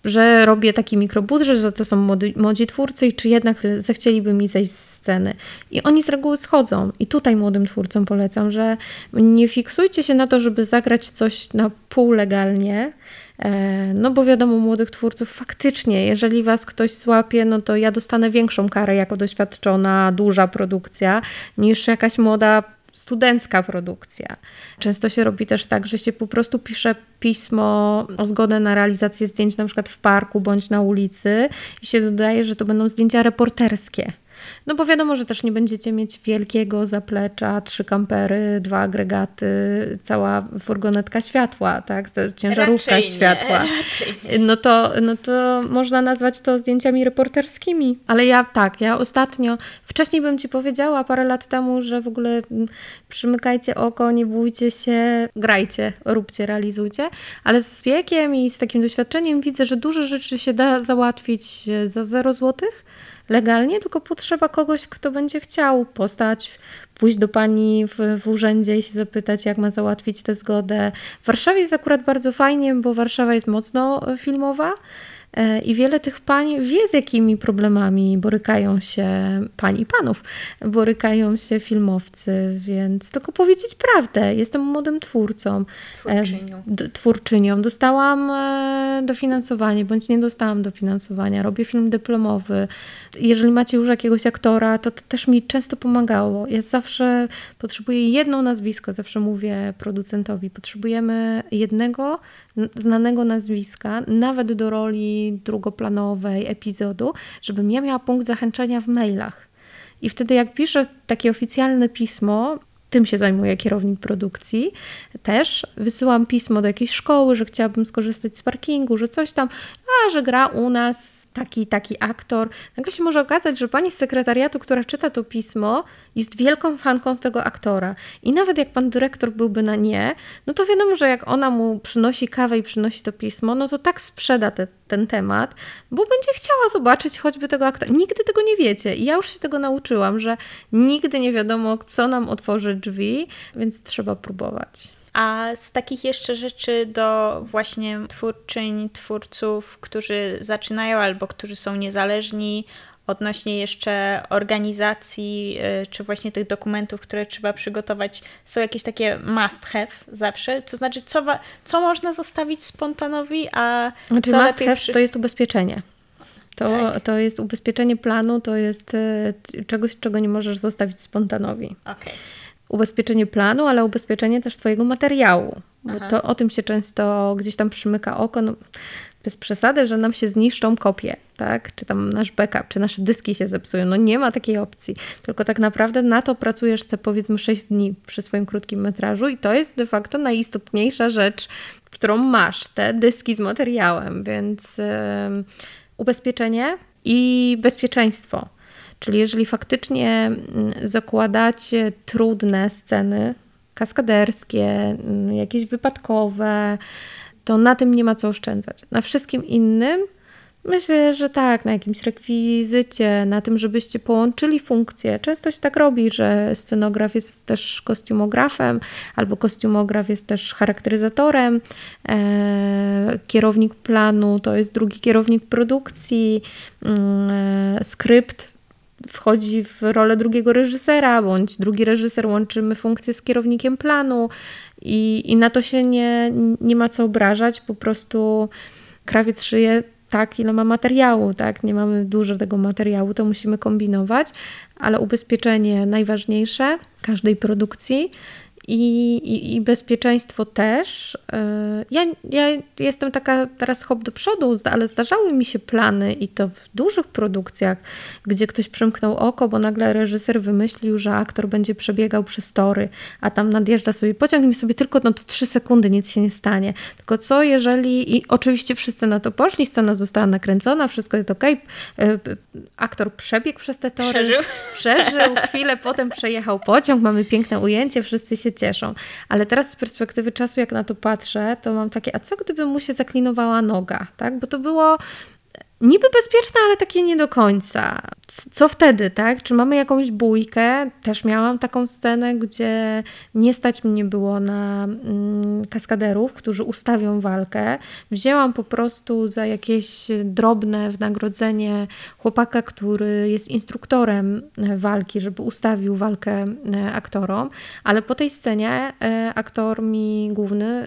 że robię taki mikrobudżet, że to są młodzi, młodzi twórcy i czy jednak zechcieliby mi zejść z sceny. I oni z reguły schodzą. I tutaj młodym twórcom polecam, że nie fiksujcie się na to, żeby zagrać coś na pół legalnie, no bo wiadomo, młodych twórców faktycznie, jeżeli was ktoś złapie, no to ja dostanę większą karę jako doświadczona, duża produkcja, niż jakaś młoda studencka produkcja. Często się robi też tak, że się po prostu pisze pismo o zgodę na realizację zdjęć na przykład w parku bądź na ulicy i się dodaje, że to będą zdjęcia reporterskie. No bo wiadomo, że też nie będziecie mieć wielkiego zaplecza, trzy kampery, dwa agregaty, cała furgonetka światła, tak? Ciężarówka raczej światła. (laughs) Nie, no, to, no to można nazwać to zdjęciami reporterskimi. Ale ja tak, ja ostatnio, wcześniej bym Ci powiedziała parę lat temu, że w ogóle mm, przymykajcie oko, nie bójcie się, grajcie, róbcie, realizujcie, ale z wiekiem i z takim doświadczeniem widzę, że dużo rzeczy się da załatwić za 0 złotych, legalnie, tylko potrzeba kogoś, kto będzie chciał postać, pójść do pani w, w urzędzie i się zapytać, jak ma załatwić tę zgodę. W Warszawie jest akurat bardzo fajnie, bo Warszawa jest mocno filmowa. E, I wiele tych pań wie, z jakimi problemami borykają się pań i panów, borykają się filmowcy, więc tylko powiedzieć prawdę. Jestem młodym twórcą, e, twórczynią. twórczynią. Dostałam e, dofinansowanie, bądź nie dostałam dofinansowania. Robię film dyplomowy. Jeżeli macie już jakiegoś aktora, to, to też mi często pomagało. Ja zawsze potrzebuję jedno nazwisko, zawsze mówię producentowi. Potrzebujemy jednego znanego nazwiska, nawet do roli drugoplanowej epizodu, żebym ja miała punkt zachęcenia w mailach. I wtedy, jak piszę takie oficjalne pismo, tym się zajmuje kierownik produkcji. Też wysyłam pismo do jakiejś szkoły, że chciałabym skorzystać z parkingu, że coś tam, a że gra u nas taki taki aktor. Nagle się może okazać, że pani z sekretariatu, która czyta to pismo, jest wielką fanką tego aktora. I nawet jak pan dyrektor byłby na nie, no to wiadomo, że jak ona mu przynosi kawę i przynosi to pismo, no to tak sprzeda te, ten temat, bo będzie chciała zobaczyć choćby tego aktora. Nigdy tego nie wiecie. I ja już się tego nauczyłam, że nigdy nie wiadomo, co nam otworzy drzwi, więc trzeba próbować. A z takich jeszcze rzeczy do właśnie twórczyń, twórców, którzy zaczynają albo którzy są niezależni, odnośnie jeszcze organizacji, y, czy właśnie tych dokumentów, które trzeba przygotować, są jakieś takie must have zawsze? To znaczy, co, co można zostawić spontanowi, a znaczy, co must have przy... to jest ubezpieczenie. To, tak. to jest ubezpieczenie planu, to jest y, czegoś, czego nie możesz zostawić spontanowi. Okay ubezpieczenie planu, ale ubezpieczenie też Twojego materiału. Bo to o tym się często gdzieś tam przymyka oko. No, bez przesady, że nam się zniszczą kopie, tak? Czy tam nasz backup, czy nasze dyski się zepsują. No nie ma takiej opcji. Tylko tak naprawdę na to pracujesz te powiedzmy 6 dni przy swoim krótkim metrażu i to jest de facto najistotniejsza rzecz, którą masz, te dyski z materiałem, więc yy, ubezpieczenie i bezpieczeństwo Czyli jeżeli faktycznie mm, zakładacie trudne sceny, kaskaderskie, mm, jakieś wypadkowe, to na tym nie ma co oszczędzać. Na wszystkim innym myślę, że tak, na jakimś rekwizycie, na tym, żebyście połączyli funkcje. Często się tak robi, że scenograf jest też kostiumografem, albo kostiumograf jest też charakteryzatorem, e, kierownik planu to jest drugi kierownik produkcji, mm, e, skrypt wchodzi w rolę drugiego reżysera, bądź drugi reżyser łączymy funkcję z kierownikiem planu i, i na to się nie, nie ma co obrażać, po prostu krawiec szyje tak, ile ma materiału, tak? Nie mamy dużo tego materiału, to musimy kombinować, ale ubezpieczenie najważniejsze każdej produkcji i, i, i, bezpieczeństwo też. E, ja, ja jestem taka teraz hop do przodu, ale zdarzały mi się plany i to w dużych produkcjach, gdzie ktoś przymknął oko, bo nagle reżyser wymyślił, że aktor będzie przebiegał przez tory, a tam nadjeżdża sobie pociąg i mi sobie tylko no to trzy sekundy, nic się nie stanie. Tylko co jeżeli, i oczywiście wszyscy na to poszli, scena została nakręcona, wszystko jest ok, aktor przebiegł przez te tory, przeżył, przeżył chwilę potem przejechał pociąg, mamy piękne ujęcie, wszyscy się cieszą. Ale teraz z perspektywy czasu, jak na to patrzę, to mam takie, a co gdyby mu się zaklinowała noga, tak? Bo to było niby bezpieczne, ale takie nie do końca. Co wtedy, tak? Czy mamy jakąś bójkę? Też miałam taką scenę, gdzie nie stać mnie było na mm, kaskaderów, którzy ustawią walkę. Wzięłam po prostu za jakieś drobne wynagrodzenie chłopaka, który jest instruktorem e, walki, żeby ustawił walkę e, aktorom, ale po tej scenie e, aktor mi główny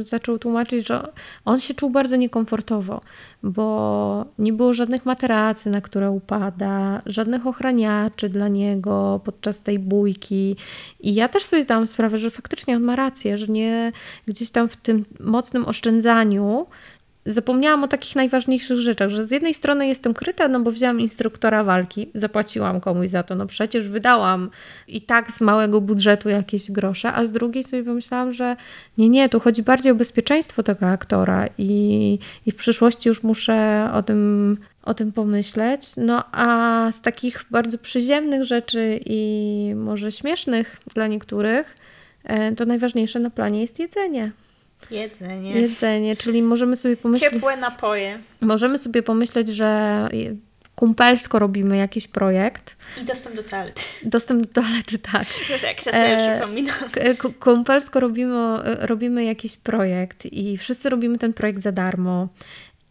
zaczął tłumaczyć, że on się czuł bardzo niekomfortowo, bo nie było żadnych materacy, na które upada, żadnych ochraniaczy dla niego podczas tej bójki. I ja też sobie zdałam sprawę, że faktycznie on ma rację, że nie gdzieś tam w tym mocnym oszczędzaniu zapomniałam o takich najważniejszych rzeczach, że z jednej strony jestem kryta, no bo wzięłam instruktora walki, zapłaciłam komuś za to, no przecież wydałam i tak z małego budżetu jakieś grosze, a z drugiej sobie pomyślałam, że nie, nie, tu chodzi bardziej o bezpieczeństwo tego aktora i, i w przyszłości już muszę o tym o tym pomyśleć. No a z takich bardzo przyziemnych rzeczy i może śmiesznych dla niektórych, e, to najważniejsze na planie jest jedzenie. Jedzenie. Jedzenie, czyli możemy sobie pomyśleć. Ciepłe napoje. Możemy sobie pomyśleć, że kumpelsko robimy jakiś projekt. I dostęp do toalety. Dostęp do toalety, tak. No tak, to sobie e, przypominam. Kumpelsko robimy, robimy jakiś projekt i wszyscy robimy ten projekt za darmo.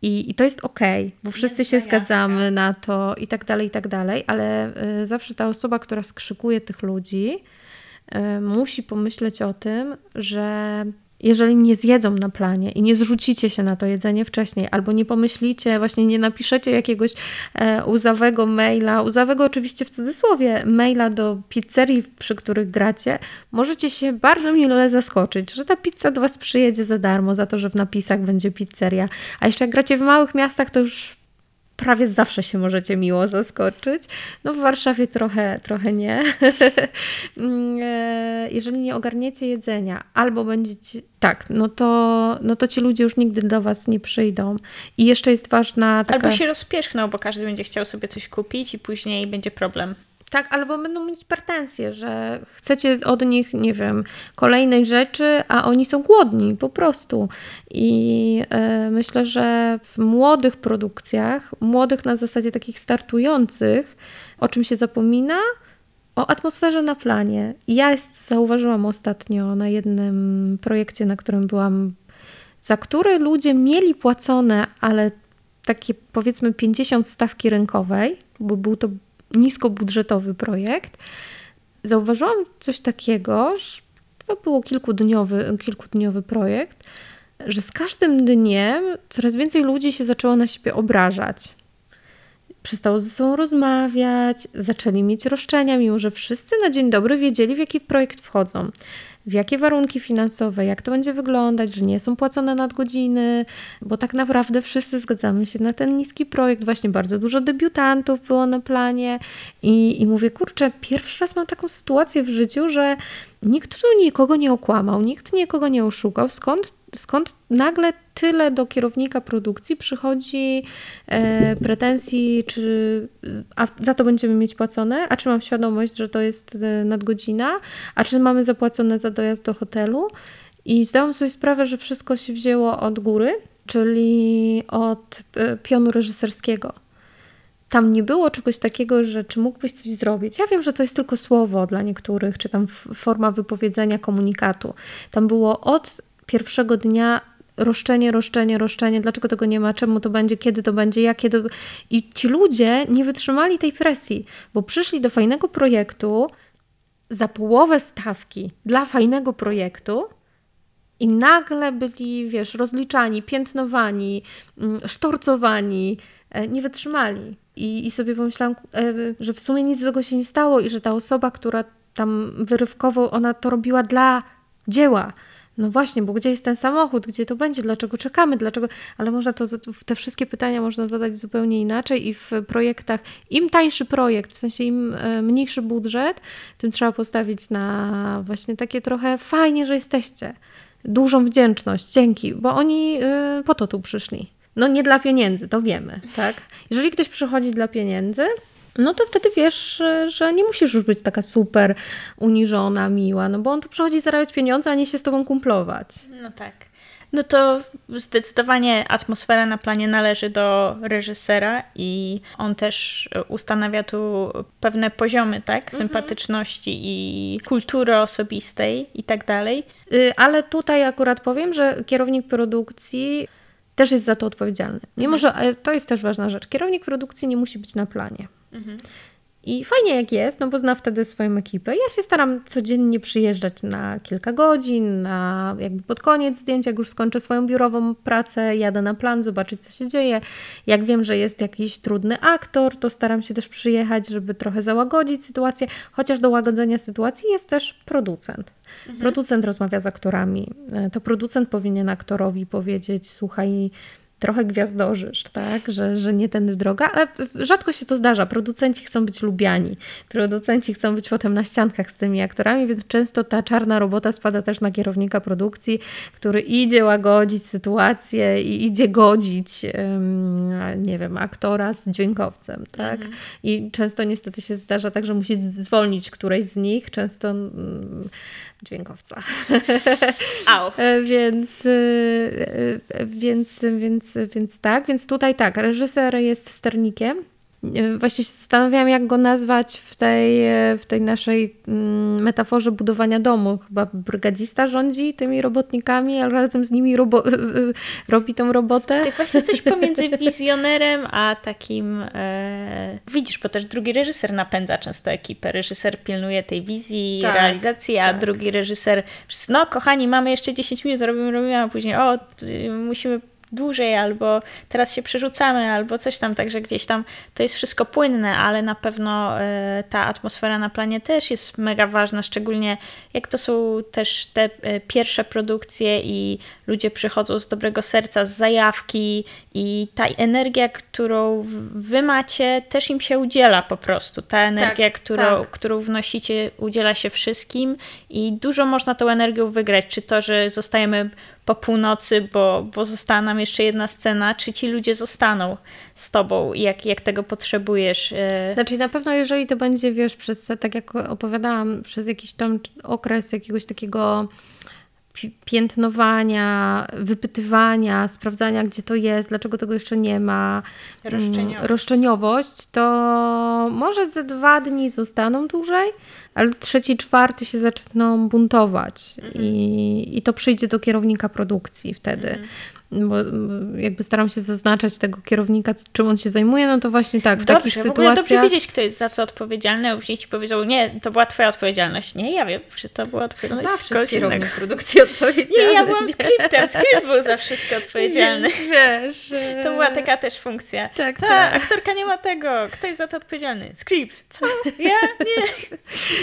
I, I, to jest ok, bo wszyscy się zgadzamy na to i tak dalej, i tak dalej, ale y, zawsze ta osoba, która skrzykuje tych ludzi, y, musi pomyśleć o tym, że jeżeli nie zjedzą na planie i nie zrzucicie się na to jedzenie wcześniej, albo nie pomyślicie, właśnie nie napiszecie jakiegoś e, uzawego maila, uzawego oczywiście w cudzysłowie, maila do pizzerii, przy których gracie, możecie się bardzo mile zaskoczyć, że ta pizza do Was przyjedzie za darmo, za to, że w napisach będzie pizzeria. A jeszcze jak gracie w małych miastach, to już prawie zawsze się możecie miło zaskoczyć. No w Warszawie trochę, trochę nie. (laughs) Mm, e, jeżeli nie ogarniecie jedzenia, albo będziecie tak, no to, no to ci ludzie już nigdy do was nie przyjdą. I jeszcze jest ważna taka... Albo się rozpieszkną, bo każdy będzie chciał sobie coś kupić i później będzie problem. Tak, albo będą mieć pretensje, że chcecie od nich, nie wiem, kolejnej rzeczy, a oni są głodni po prostu. I y, myślę, że w młodych produkcjach, młodych na zasadzie takich startujących, o czym się zapomina? O atmosferze na planie. Ja jest, zauważyłam ostatnio na jednym projekcie, na którym byłam, za który ludzie mieli płacone, ale takie powiedzmy 50 stawki rynkowej, bo był to niskobudżetowy projekt, zauważyłam coś takiego, że to było kilkudniowy, kilkudniowy projekt, że z każdym dniem coraz więcej ludzi się zaczęło na siebie obrażać. Przestało ze sobą rozmawiać, zaczęli mieć roszczenia, mimo że wszyscy na dzień dobry wiedzieli, w jaki projekt wchodzą w jakie warunki finansowe, jak to będzie wyglądać, że nie są płacone nadgodziny, bo tak naprawdę wszyscy zgadzamy się na ten niski projekt. Właśnie bardzo dużo debiutantów było na planie i, i mówię, kurczę, pierwszy raz mam taką sytuację w życiu, że nikt tu nikogo nie okłamał, nikt nikogo nie oszukał. Skąd skąd nagle tyle do kierownika produkcji przychodzi e, pretensji, czy a za to będziemy mieć płacone, a czy mam świadomość, że to jest e, nadgodzina, a czy mamy zapłacone za dojazd do hotelu. I zdałam sobie sprawę, że wszystko się wzięło od góry, czyli od e, pionu reżyserskiego. Tam nie było czegoś takiego, że czy mógłbyś coś zrobić. Ja wiem, że to jest tylko słowo dla niektórych, czy tam forma wypowiedzenia komunikatu. Tam było od pierwszego dnia roszczenie, roszczenie, roszczenie, dlaczego tego nie ma, czemu to będzie, kiedy to będzie, jakie to... I ci ludzie nie wytrzymali tej presji, bo przyszli do fajnego projektu za połowę stawki dla fajnego projektu i nagle byli, wiesz, rozliczani, piętnowani, mm, sztorcowani, e, nie wytrzymali. I, i sobie pomyślałam, e, że w sumie nic złego się nie stało i że ta osoba, która tam wyrywkowo, ona to robiła dla dzieła, no właśnie, bo gdzie jest ten samochód, gdzie to będzie, dlaczego czekamy, dlaczego, ale można to, te wszystkie pytania można zadać zupełnie inaczej i w projektach, im tańszy projekt, w sensie im e, mniejszy budżet, tym trzeba postawić na właśnie takie trochę fajnie, że jesteście, dużą wdzięczność, dzięki, bo oni e, po to tu przyszli. No nie dla pieniędzy, to wiemy, tak? Jeżeli ktoś przychodzi dla pieniędzy, no to wtedy wiesz, że nie musisz już być taka super uniżona, miła, no bo on tu przychodzi zarabiać pieniądze, a nie się z tobą kumplować. No tak. No to zdecydowanie atmosfera na planie należy do reżysera i on też ustanawia tu pewne poziomy, tak? Mhm. Sympatyczności mhm. i kultury osobistej i tak dalej. Y, ale tutaj akurat powiem, że kierownik produkcji też jest za to odpowiedzialny. Mimo, mhm. że e, to jest też ważna rzecz. Kierownik produkcji nie musi być na planie. Mhm. I fajnie jak jest, no bo zna wtedy swoją ekipę. Ja się staram codziennie przyjeżdżać na kilka godzin, na jakby pod koniec zdjęć, jak już skończę swoją biurową pracę, jadę na plan, zobaczyć co się dzieje. Jak wiem, że jest jakiś trudny aktor, to staram się też przyjechać, żeby trochę załagodzić sytuację, chociaż do łagodzenia sytuacji jest też producent. Mhm. Producent rozmawia z aktorami. E, to producent powinien aktorowi powiedzieć: Słuchaj, trochę gwiazdorzysz, tak? Że, że nie tędy droga, ale rzadko się to zdarza. Producenci chcą być lubiani, producenci chcą być potem na ściankach z tymi aktorami, więc często ta czarna robota spada też na kierownika produkcji, który idzie łagodzić sytuację i idzie godzić, nie wiem, aktora z dźwiękowcem, tak? Mhm. I często niestety się zdarza tak, że musi zwolnić któreś z nich, często mm, dźwiękowca. Au. (laughs) E, więc, e, e, więc, więc, więc tak, więc tutaj tak, reżyser jest sternikiem Właśnie się zastanawiałam, jak go nazwać w tej, w tej naszej mm, metaforze budowania domu. Chyba brygadzista rządzi tymi robotnikami, a razem z nimi robo robi tą robotę. To właśnie coś pomiędzy (laughs) wizjonerem a takim. E... Widzisz, bo też drugi reżyser napędza często ekipę. Reżyser pilnuje tej wizji, tak, realizacji, a tak. drugi reżyser. No, kochani, mamy jeszcze 10 minut, robimy, robimy, a później o, musimy dłużej, albo teraz się przerzucamy, albo coś tam, także gdzieś tam to jest wszystko płynne, ale na pewno e, ta atmosfera na planie też jest mega ważna, szczególnie jak to są też te e, pierwsze produkcje i ludzie przychodzą z dobrego serca, z zajawki i ta energia, którą wy macie, też im się udziela po prostu. Ta energia, tak, którą, tak. którą wnosicie, udziela się wszystkim i dużo można tą energią wygrać, czy to, że zostajemy po północy, bo, bo została nam jeszcze jedna scena, czy ci ludzie zostaną z tobą, jak, jak tego potrzebujesz. E? Znaczy na pewno jeżeli to będzie, wiesz, przez, tak jak opowiadałam, przez jakiś tam okres jakiegoś takiego piętnowania, wypytywania, sprawdzania, gdzie to jest, dlaczego tego jeszcze nie ma, mm, roszczeniowość, roszczeniowość to może ze dwa dni zostaną dłużej, ale trzeci, czwarty się zaczną buntować mhm. i, i to przyjdzie do kierownika produkcji wtedy. Mhm bo jakby staram się zaznaczać tego kierownika, czym on się zajmuje, no to właśnie tak, w dobrze, takich sytuacjach... dobrze wiedzieć, kto jest za co odpowiedzialny, a później ci powiedzą, nie, to była twoja odpowiedzialność. Nie, ja wiem, czy to była odpowiedzialność no Zawsze kierownik innego. produkcji odpowiedzialny. Nie, ja byłam skryptem, skrypt był za wszystko odpowiedzialny. (laughs) Więc wiesz... To była taka też funkcja. Tak, Ta, tak. aktorka nie ma tego, kto jest za to odpowiedzialny? Skrypt. Co? Ja? Nie.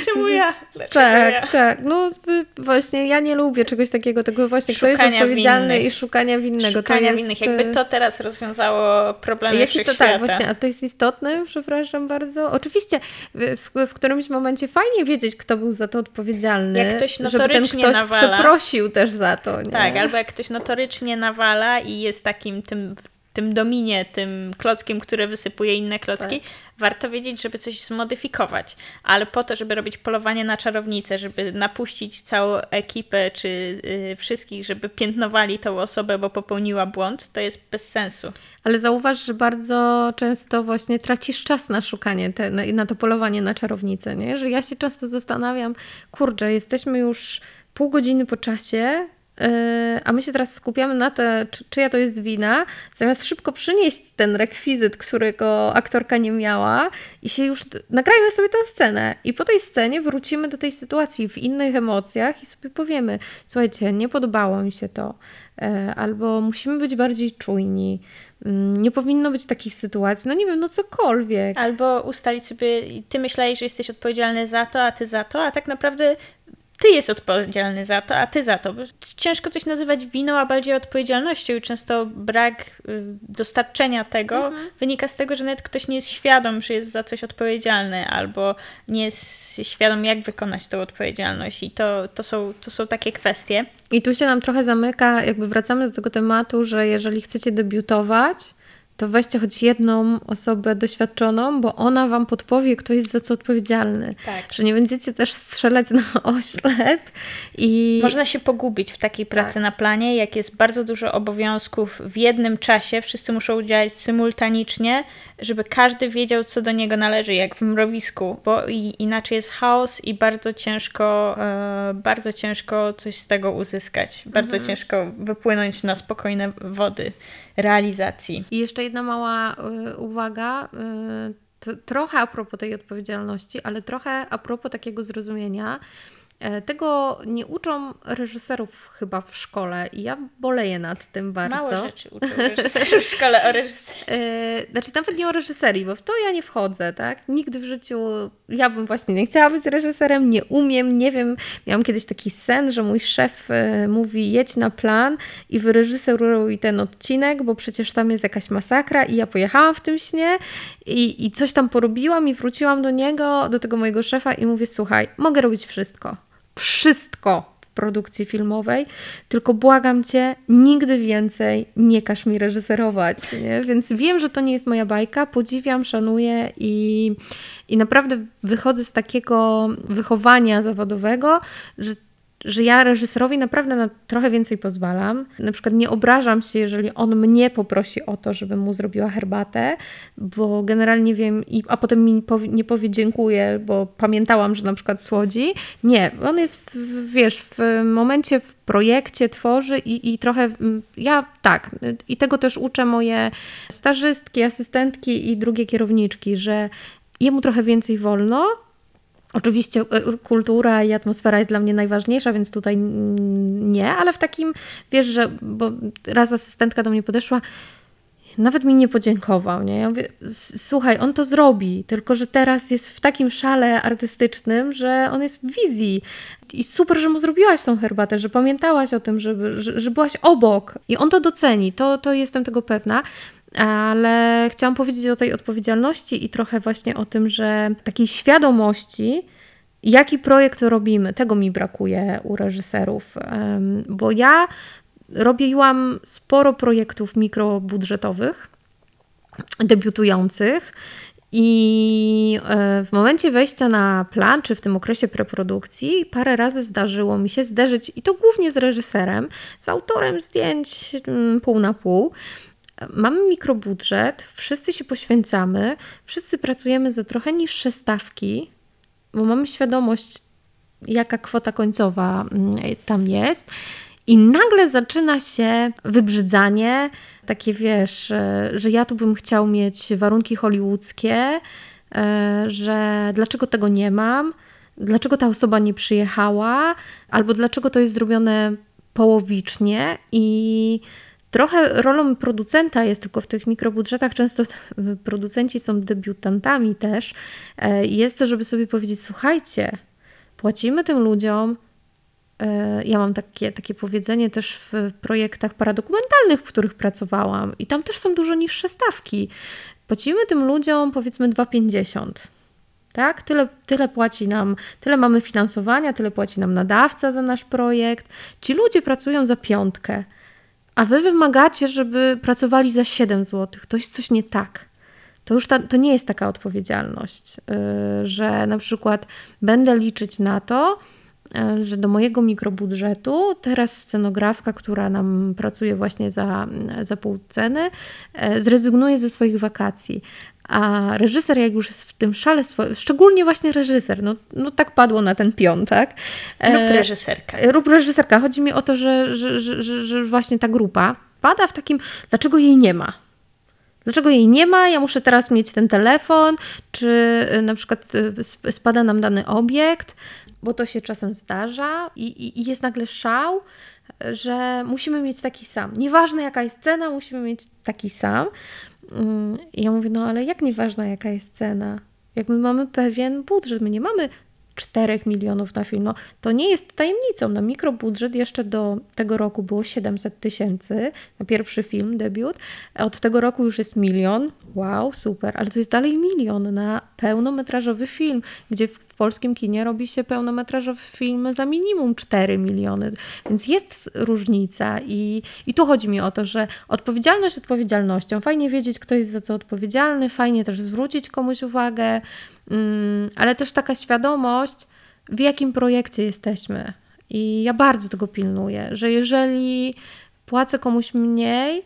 Czemu ja? Dlaczego tak, ja? tak. No właśnie, ja nie lubię czegoś takiego, tego właśnie, szukania kto jest odpowiedzialny winnych. i szukania winnego. Szukania to jest... innych. Jakby to teraz rozwiązało problemy Jaki to tak, właśnie, a to jest istotne, przepraszam bardzo. Oczywiście w, w, którymś momencie fajnie wiedzieć, kto był za to odpowiedzialny. Jak ktoś żeby ten ktoś nawala. przeprosił też za to. Nie? Tak, albo jak ktoś notorycznie nawala i jest takim tym tym dominie, tym klockiem, który wysypuje inne klocki, tak. warto wiedzieć, żeby coś zmodyfikować. Ale po to, żeby robić polowanie na czarownicę, żeby napuścić całą ekipę czy yy, wszystkich, żeby piętnowali tą osobę, bo popełniła błąd, to jest bez sensu. Ale zauważ, że bardzo często właśnie tracisz czas na szukanie, te, na, na to polowanie na czarownicę, nie? Że ja się często zastanawiam, kurczę, jesteśmy już pół godziny po czasie, a my się teraz skupiamy na to, czy, czyja to jest wina, zamiast szybko przynieść ten rekwizyt, którego aktorka nie miała i się już nagrajmy sobie tę scenę. I po tej scenie wrócimy do tej sytuacji w innych emocjach i sobie powiemy, słuchajcie, nie podobało mi się to, yy, albo musimy być bardziej czujni, mm, nie powinno być takich sytuacji, no nie wiem, no cokolwiek. Albo ustalić sobie, ty myślałeś, że jesteś odpowiedzialny za to, a ty za to, a tak naprawdę ty jest odpowiedzialny za to, a ty za to. Ciężko coś nazywać winą, a bardziej odpowiedzialnością i często brak y, dostarczenia tego mhm. wynika z tego, że nawet ktoś nie jest świadom, że jest za coś odpowiedzialny albo nie jest świadom, jak wykonać tą odpowiedzialność i to, to, są, to są takie kwestie. I tu się nam trochę zamyka, jakby wracamy do tego tematu, że jeżeli chcecie debiutować, to weźcie choć jedną osobę doświadczoną, bo ona wam podpowie, kto jest za co odpowiedzialny. Tak. Że nie będziecie też strzelać na (laughs) oślep i... Można się pogubić w takiej pracy tak. na planie, jak jest bardzo dużo obowiązków w jednym czasie, wszyscy muszą działać symultanicznie, żeby każdy wiedział, co do niego należy, jak w mrowisku, bo inaczej jest chaos i bardzo ciężko, e, bardzo ciężko coś z tego uzyskać. Bardzo mhm. ciężko wypłynąć na spokojne wody realizacji. I jeszcze jedna mała y, uwaga. Y, trochę a propos tej odpowiedzialności, ale trochę a propos takiego zrozumienia, tego nie uczą reżyserów chyba w szkole i ja boleję nad tym bardzo. Mało rzeczy uczą (laughs) reżyserów w szkole o reżyserii. E, znaczy nawet nie o reżyserii, bo w to ja nie wchodzę, tak? Nigdy w życiu ja bym właśnie nie chciała być reżyserem, nie umiem, nie wiem. Miałam kiedyś taki sen, że mój szef e, mówi jedź na plan i wyreżyseruj ten odcinek, bo przecież tam jest jakaś masakra i ja pojechałam w tym śnie i, i coś tam porobiłam i wróciłam do niego, do tego mojego szefa i mówię słuchaj, mogę robić wszystko wszystko w produkcji filmowej, tylko błagam cię, nigdy więcej nie każ mi reżyserować. Nie? Więc wiem, że to nie jest moja bajka, podziwiam, szanuję i, i naprawdę wychodzę z takiego wychowania zawodowego, że że ja reżyserowi naprawdę na trochę więcej pozwalam. Na przykład nie obrażam się, jeżeli on mnie poprosi o to, żebym mu zrobiła herbatę, bo generalnie wiem, i, a potem mi nie powie dziękuję, bo pamiętałam, że na przykład słodzi. Nie, on jest, w, wiesz, w momencie, w projekcie tworzy i, i trochę ja tak, i tego też uczę moje stażystki, asystentki i drugie kierowniczki, że jemu trochę więcej wolno, Oczywiście e, kultura i atmosfera jest dla mnie najważniejsza, więc tutaj nie, ale w takim, wiesz, że, bo raz asystentka do mnie podeszła, nawet mi nie podziękował, nie? Ja mówię, słuchaj, on to zrobi, tylko że teraz jest w takim szale artystycznym, że on jest w wizji. I super, że mu zrobiłaś tą herbatę, że pamiętałaś o tym, żeby, że, że byłaś obok. I on to doceni, to, to jestem tego pewna. Ale chciałam powiedzieć o tej odpowiedzialności i trochę właśnie o tym, że takiej świadomości, jaki projekt robimy, tego mi brakuje u reżyserów. Bo ja robiłam sporo projektów mikrobudżetowych, debiutujących. I e, w momencie wejścia na plan, czy w tym okresie preprodukcji, parę razy zdarzyło mi się zderzyć, i to głównie z reżyserem, z autorem zdjęć mm, pół na pół, Mamy mikrobudżet, wszyscy się poświęcamy, wszyscy pracujemy za trochę niższe stawki, bo mamy świadomość, jaka kwota końcowa mm, tam jest. I nagle zaczyna się wybrzydzanie, takie wiesz, e, że ja tu bym chciał mieć warunki hollywoodzkie, e, że dlaczego tego nie mam, dlaczego ta osoba nie przyjechała, albo dlaczego to jest zrobione połowicznie i Trochę rolą producenta jest tylko w tych mikrobudżetach, często (laughs) producenci są debiutantami też, e, jest to, żeby sobie powiedzieć: Słuchajcie, płacimy tym ludziom. E, ja mam takie, takie powiedzenie też w projektach paradokumentalnych, w których pracowałam, i tam też są dużo niższe stawki. Płacimy tym ludziom powiedzmy 2,50. Tak? Tyle, tyle płaci nam, tyle mamy finansowania, tyle płaci nam nadawca za nasz projekt. Ci ludzie pracują za piątkę. A wy wymagacie, żeby pracowali za 7 zł. To jest coś nie tak. To już ta, to nie jest taka odpowiedzialność, yy, że na przykład będę liczyć na to, yy, że do mojego mikrobudżetu teraz scenografka, która nam pracuje właśnie za, za pół ceny, yy, zrezygnuje ze swoich wakacji. A reżyser, jak już jest w tym szale, szczególnie właśnie reżyser, no, no tak padło na ten pion, tak? Lub e, reżyserka. E, lub reżyserka. Chodzi mi o to, że, że, że, że właśnie ta grupa pada w takim, dlaczego jej nie ma? Dlaczego jej nie ma? Ja muszę teraz mieć ten telefon, czy e, na przykład spada nam dany obiekt, bo to się czasem zdarza i, i, i jest nagle szał, że musimy mieć taki sam. Nieważne jaka jest cena, musimy mieć taki sam. I ja mówię, no ale jak nieważna jaka jest cena? Jak my mamy pewien budżet, my nie mamy 4 milionów na film. No, to nie jest tajemnicą. Na mikrobudżet jeszcze do tego roku było 700 tysięcy na pierwszy film, debiut. Od tego roku już jest milion. Wow, super, ale to jest dalej milion na pełnometrażowy film, gdzie w polskim kinie robi się pełnometrażowy film za minimum 4 miliony. Więc jest różnica i, i tu chodzi mi o to, że odpowiedzialność odpowiedzialnością. Fajnie wiedzieć, kto jest za co odpowiedzialny, fajnie też zwrócić komuś uwagę Mm, ale też taka świadomość, w jakim projekcie jesteśmy. I ja bardzo tego pilnuję, że jeżeli płacę komuś mniej,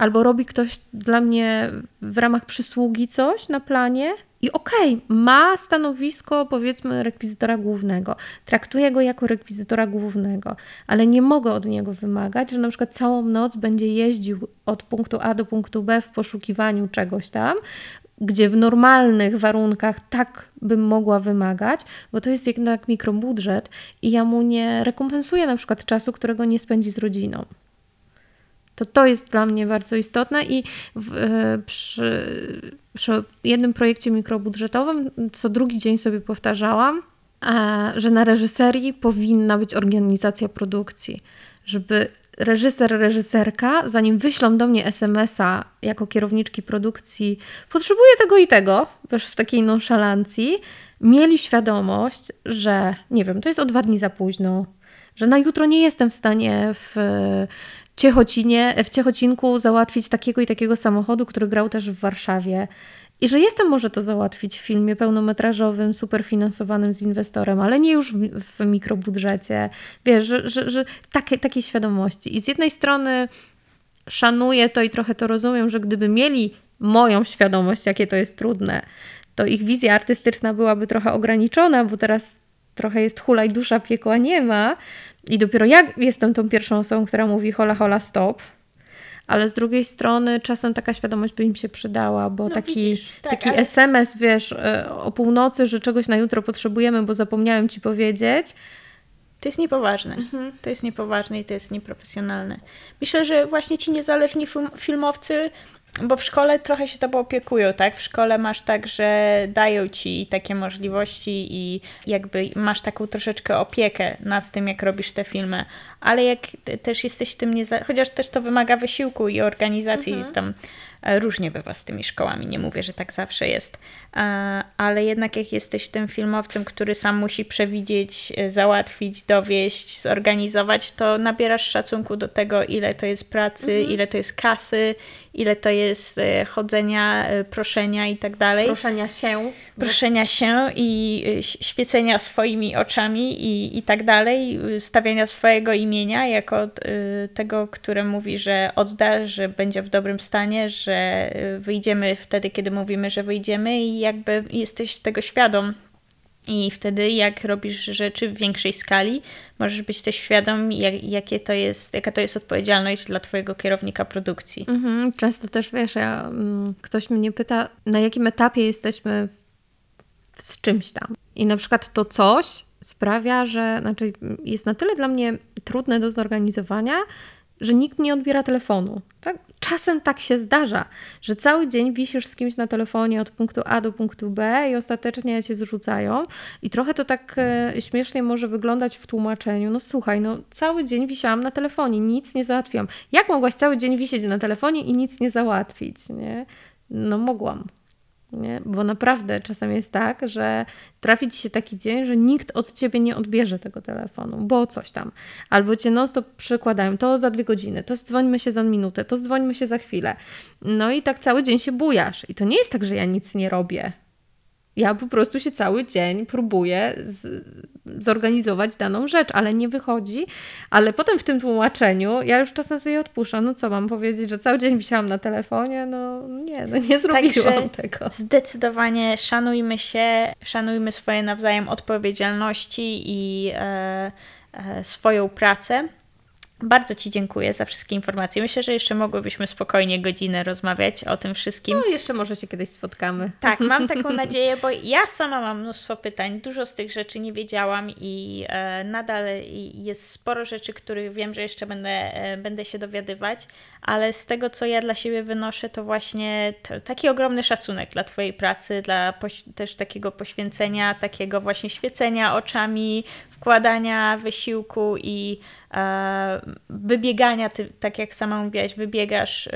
albo robi ktoś dla mnie w ramach przysługi coś na planie, i okej, okay, ma stanowisko powiedzmy rekwizytora głównego, traktuję go jako rekwizytora głównego, ale nie mogę od niego wymagać, że na przykład całą noc będzie jeździł od punktu A do punktu B w poszukiwaniu czegoś tam, gdzie w normalnych warunkach tak bym mogła wymagać, bo to jest jednak mikrobudżet i ja mu nie rekompensuję na przykład czasu, którego nie spędzi z rodziną. To to jest dla mnie bardzo istotne i w, e, przy, przy jednym projekcie mikrobudżetowym co drugi dzień sobie powtarzałam, że na reżyserii powinna być organizacja produkcji, żeby reżyser, reżyserka, zanim wyślą do mnie SMS-a jako kierowniczki produkcji, potrzebuję tego i tego, wiesz, w takiej nonszalancji, mieli świadomość, że nie wiem, to jest o dwa dni za późno, że na jutro nie jestem w stanie w Ciechocinie, w Ciechocinku załatwić takiego i takiego samochodu, który grał też w Warszawie. I że jestem może to załatwić w filmie pełnometrażowym, superfinansowanym z inwestorem, ale nie już w, w mikrobudżecie. Wiesz, że, że, że takie, takiej świadomości. I z jednej strony szanuję to i trochę to rozumiem, że gdyby mieli moją świadomość, jakie to jest trudne, to ich wizja artystyczna byłaby trochę ograniczona, bo teraz trochę jest hulaj dusza, piekła nie ma. I dopiero ja jestem tą pierwszą osobą, która mówi hola, hola, stop ale z drugiej strony czasem taka świadomość by im się przydała, bo no, taki, widzisz, tak, taki ale... SMS, wiesz, e, o północy, że czegoś na jutro potrzebujemy, bo zapomniałem ci powiedzieć. To jest niepoważne. Mhm. To jest niepoważne i to jest nieprofesjonalne. Myślę, że właśnie ci niezależni film, filmowcy bo w szkole trochę się tobą opiekują, tak? W szkole masz tak, że dają ci takie możliwości i jakby masz taką troszeczkę opiekę nad tym, jak robisz te filmy, ale jak też jesteś tym nie, chociaż też to wymaga wysiłku i organizacji mhm. tam różnie bywa z tymi szkołami, nie mówię, że tak zawsze jest, e, ale jednak jak jesteś tym filmowcem, który sam musi przewidzieć, e, załatwić, dowieść, zorganizować, to nabierasz szacunku do tego, ile to jest pracy, mhm. ile to jest kasy, ile to jest chodzenia, proszenia i tak dalej. Proszenia się. Proszenia się i świecenia swoimi oczami i, i tak dalej, stawiania swojego imienia jako tego, które mówi, że odda, że będzie w dobrym stanie, że że wyjdziemy wtedy, kiedy mówimy, że wyjdziemy i jakby jesteś tego świadom. I wtedy, jak robisz rzeczy w większej skali, możesz być też świadom, jak, jakie to jest, jaka to jest odpowiedzialność dla Twojego kierownika produkcji. Mhm, często też wiesz, ja, mm, ktoś mnie pyta, na jakim etapie jesteśmy z czymś tam. I na przykład to coś sprawia, że znaczy jest na tyle dla mnie trudne do zorganizowania, że nikt nie odbiera telefonu. Tak? Czasem tak się zdarza, że cały dzień wisisz z kimś na telefonie od punktu A do punktu B i ostatecznie cię zrzucają. I trochę to tak e, śmiesznie może wyglądać w tłumaczeniu. No słuchaj, no cały dzień wisiałam na telefonie, nic nie załatwiłam. Jak mogłaś cały dzień wisieć na telefonie i nic nie załatwić? Nie? No mogłam. Nie? Bo naprawdę czasem jest tak, że trafi ci się taki dzień, że nikt od ciebie nie odbierze tego telefonu, bo coś tam. Albo cię non-stop przykładają, to za dwie godziny, to dzwońmy się za minutę, to dzwońmy się za chwilę. No i tak cały dzień się bujasz. I to nie jest tak, że ja nic nie robię. Ja po prostu się cały dzień próbuję z, zorganizować daną rzecz, ale nie wychodzi. Ale potem w tym tłumaczeniu ja już czasem sobie odpuszczam. No co mam powiedzieć, że cały dzień wisiałam na telefonie? No nie, no nie zrobiłam Także tego. Zdecydowanie szanujmy się, szanujmy swoje nawzajem odpowiedzialności i e, e, swoją pracę. Bardzo Ci dziękuję za wszystkie informacje. Myślę, że jeszcze mogłybyśmy spokojnie godzinę rozmawiać o tym wszystkim. No, jeszcze może się kiedyś spotkamy. Tak, (laughs) mam taką nadzieję, bo ja sama mam mnóstwo pytań. Dużo z tych rzeczy nie wiedziałam i e, nadal jest sporo rzeczy, których wiem, że jeszcze będę, e, będę się dowiadywać, ale z tego, co ja dla siebie wynoszę, to właśnie taki ogromny szacunek dla Twojej pracy, dla też takiego poświęcenia, takiego właśnie świecenia oczami, wkładania wysiłku i e, wybiegania, ty, tak jak sama mówiłaś, wybiegasz e,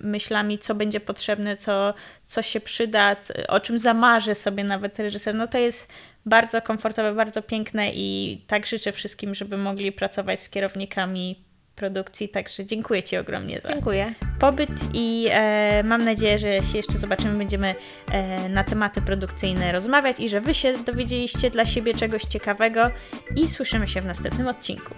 myślami, co będzie potrzebne, co, co się przyda, o czym zamarzy sobie nawet reżyser. No to jest bardzo komfortowe, bardzo piękne i tak życzę wszystkim, żeby mogli pracować z kierownikami produkcji, także dziękuję Ci ogromnie za dziękuję. pobyt i e, mam nadzieję, że się jeszcze zobaczymy, będziemy e, na tematy produkcyjne rozmawiać i że Wy się dowiedzieliście dla siebie czegoś ciekawego i słyszymy się w następnym odcinku.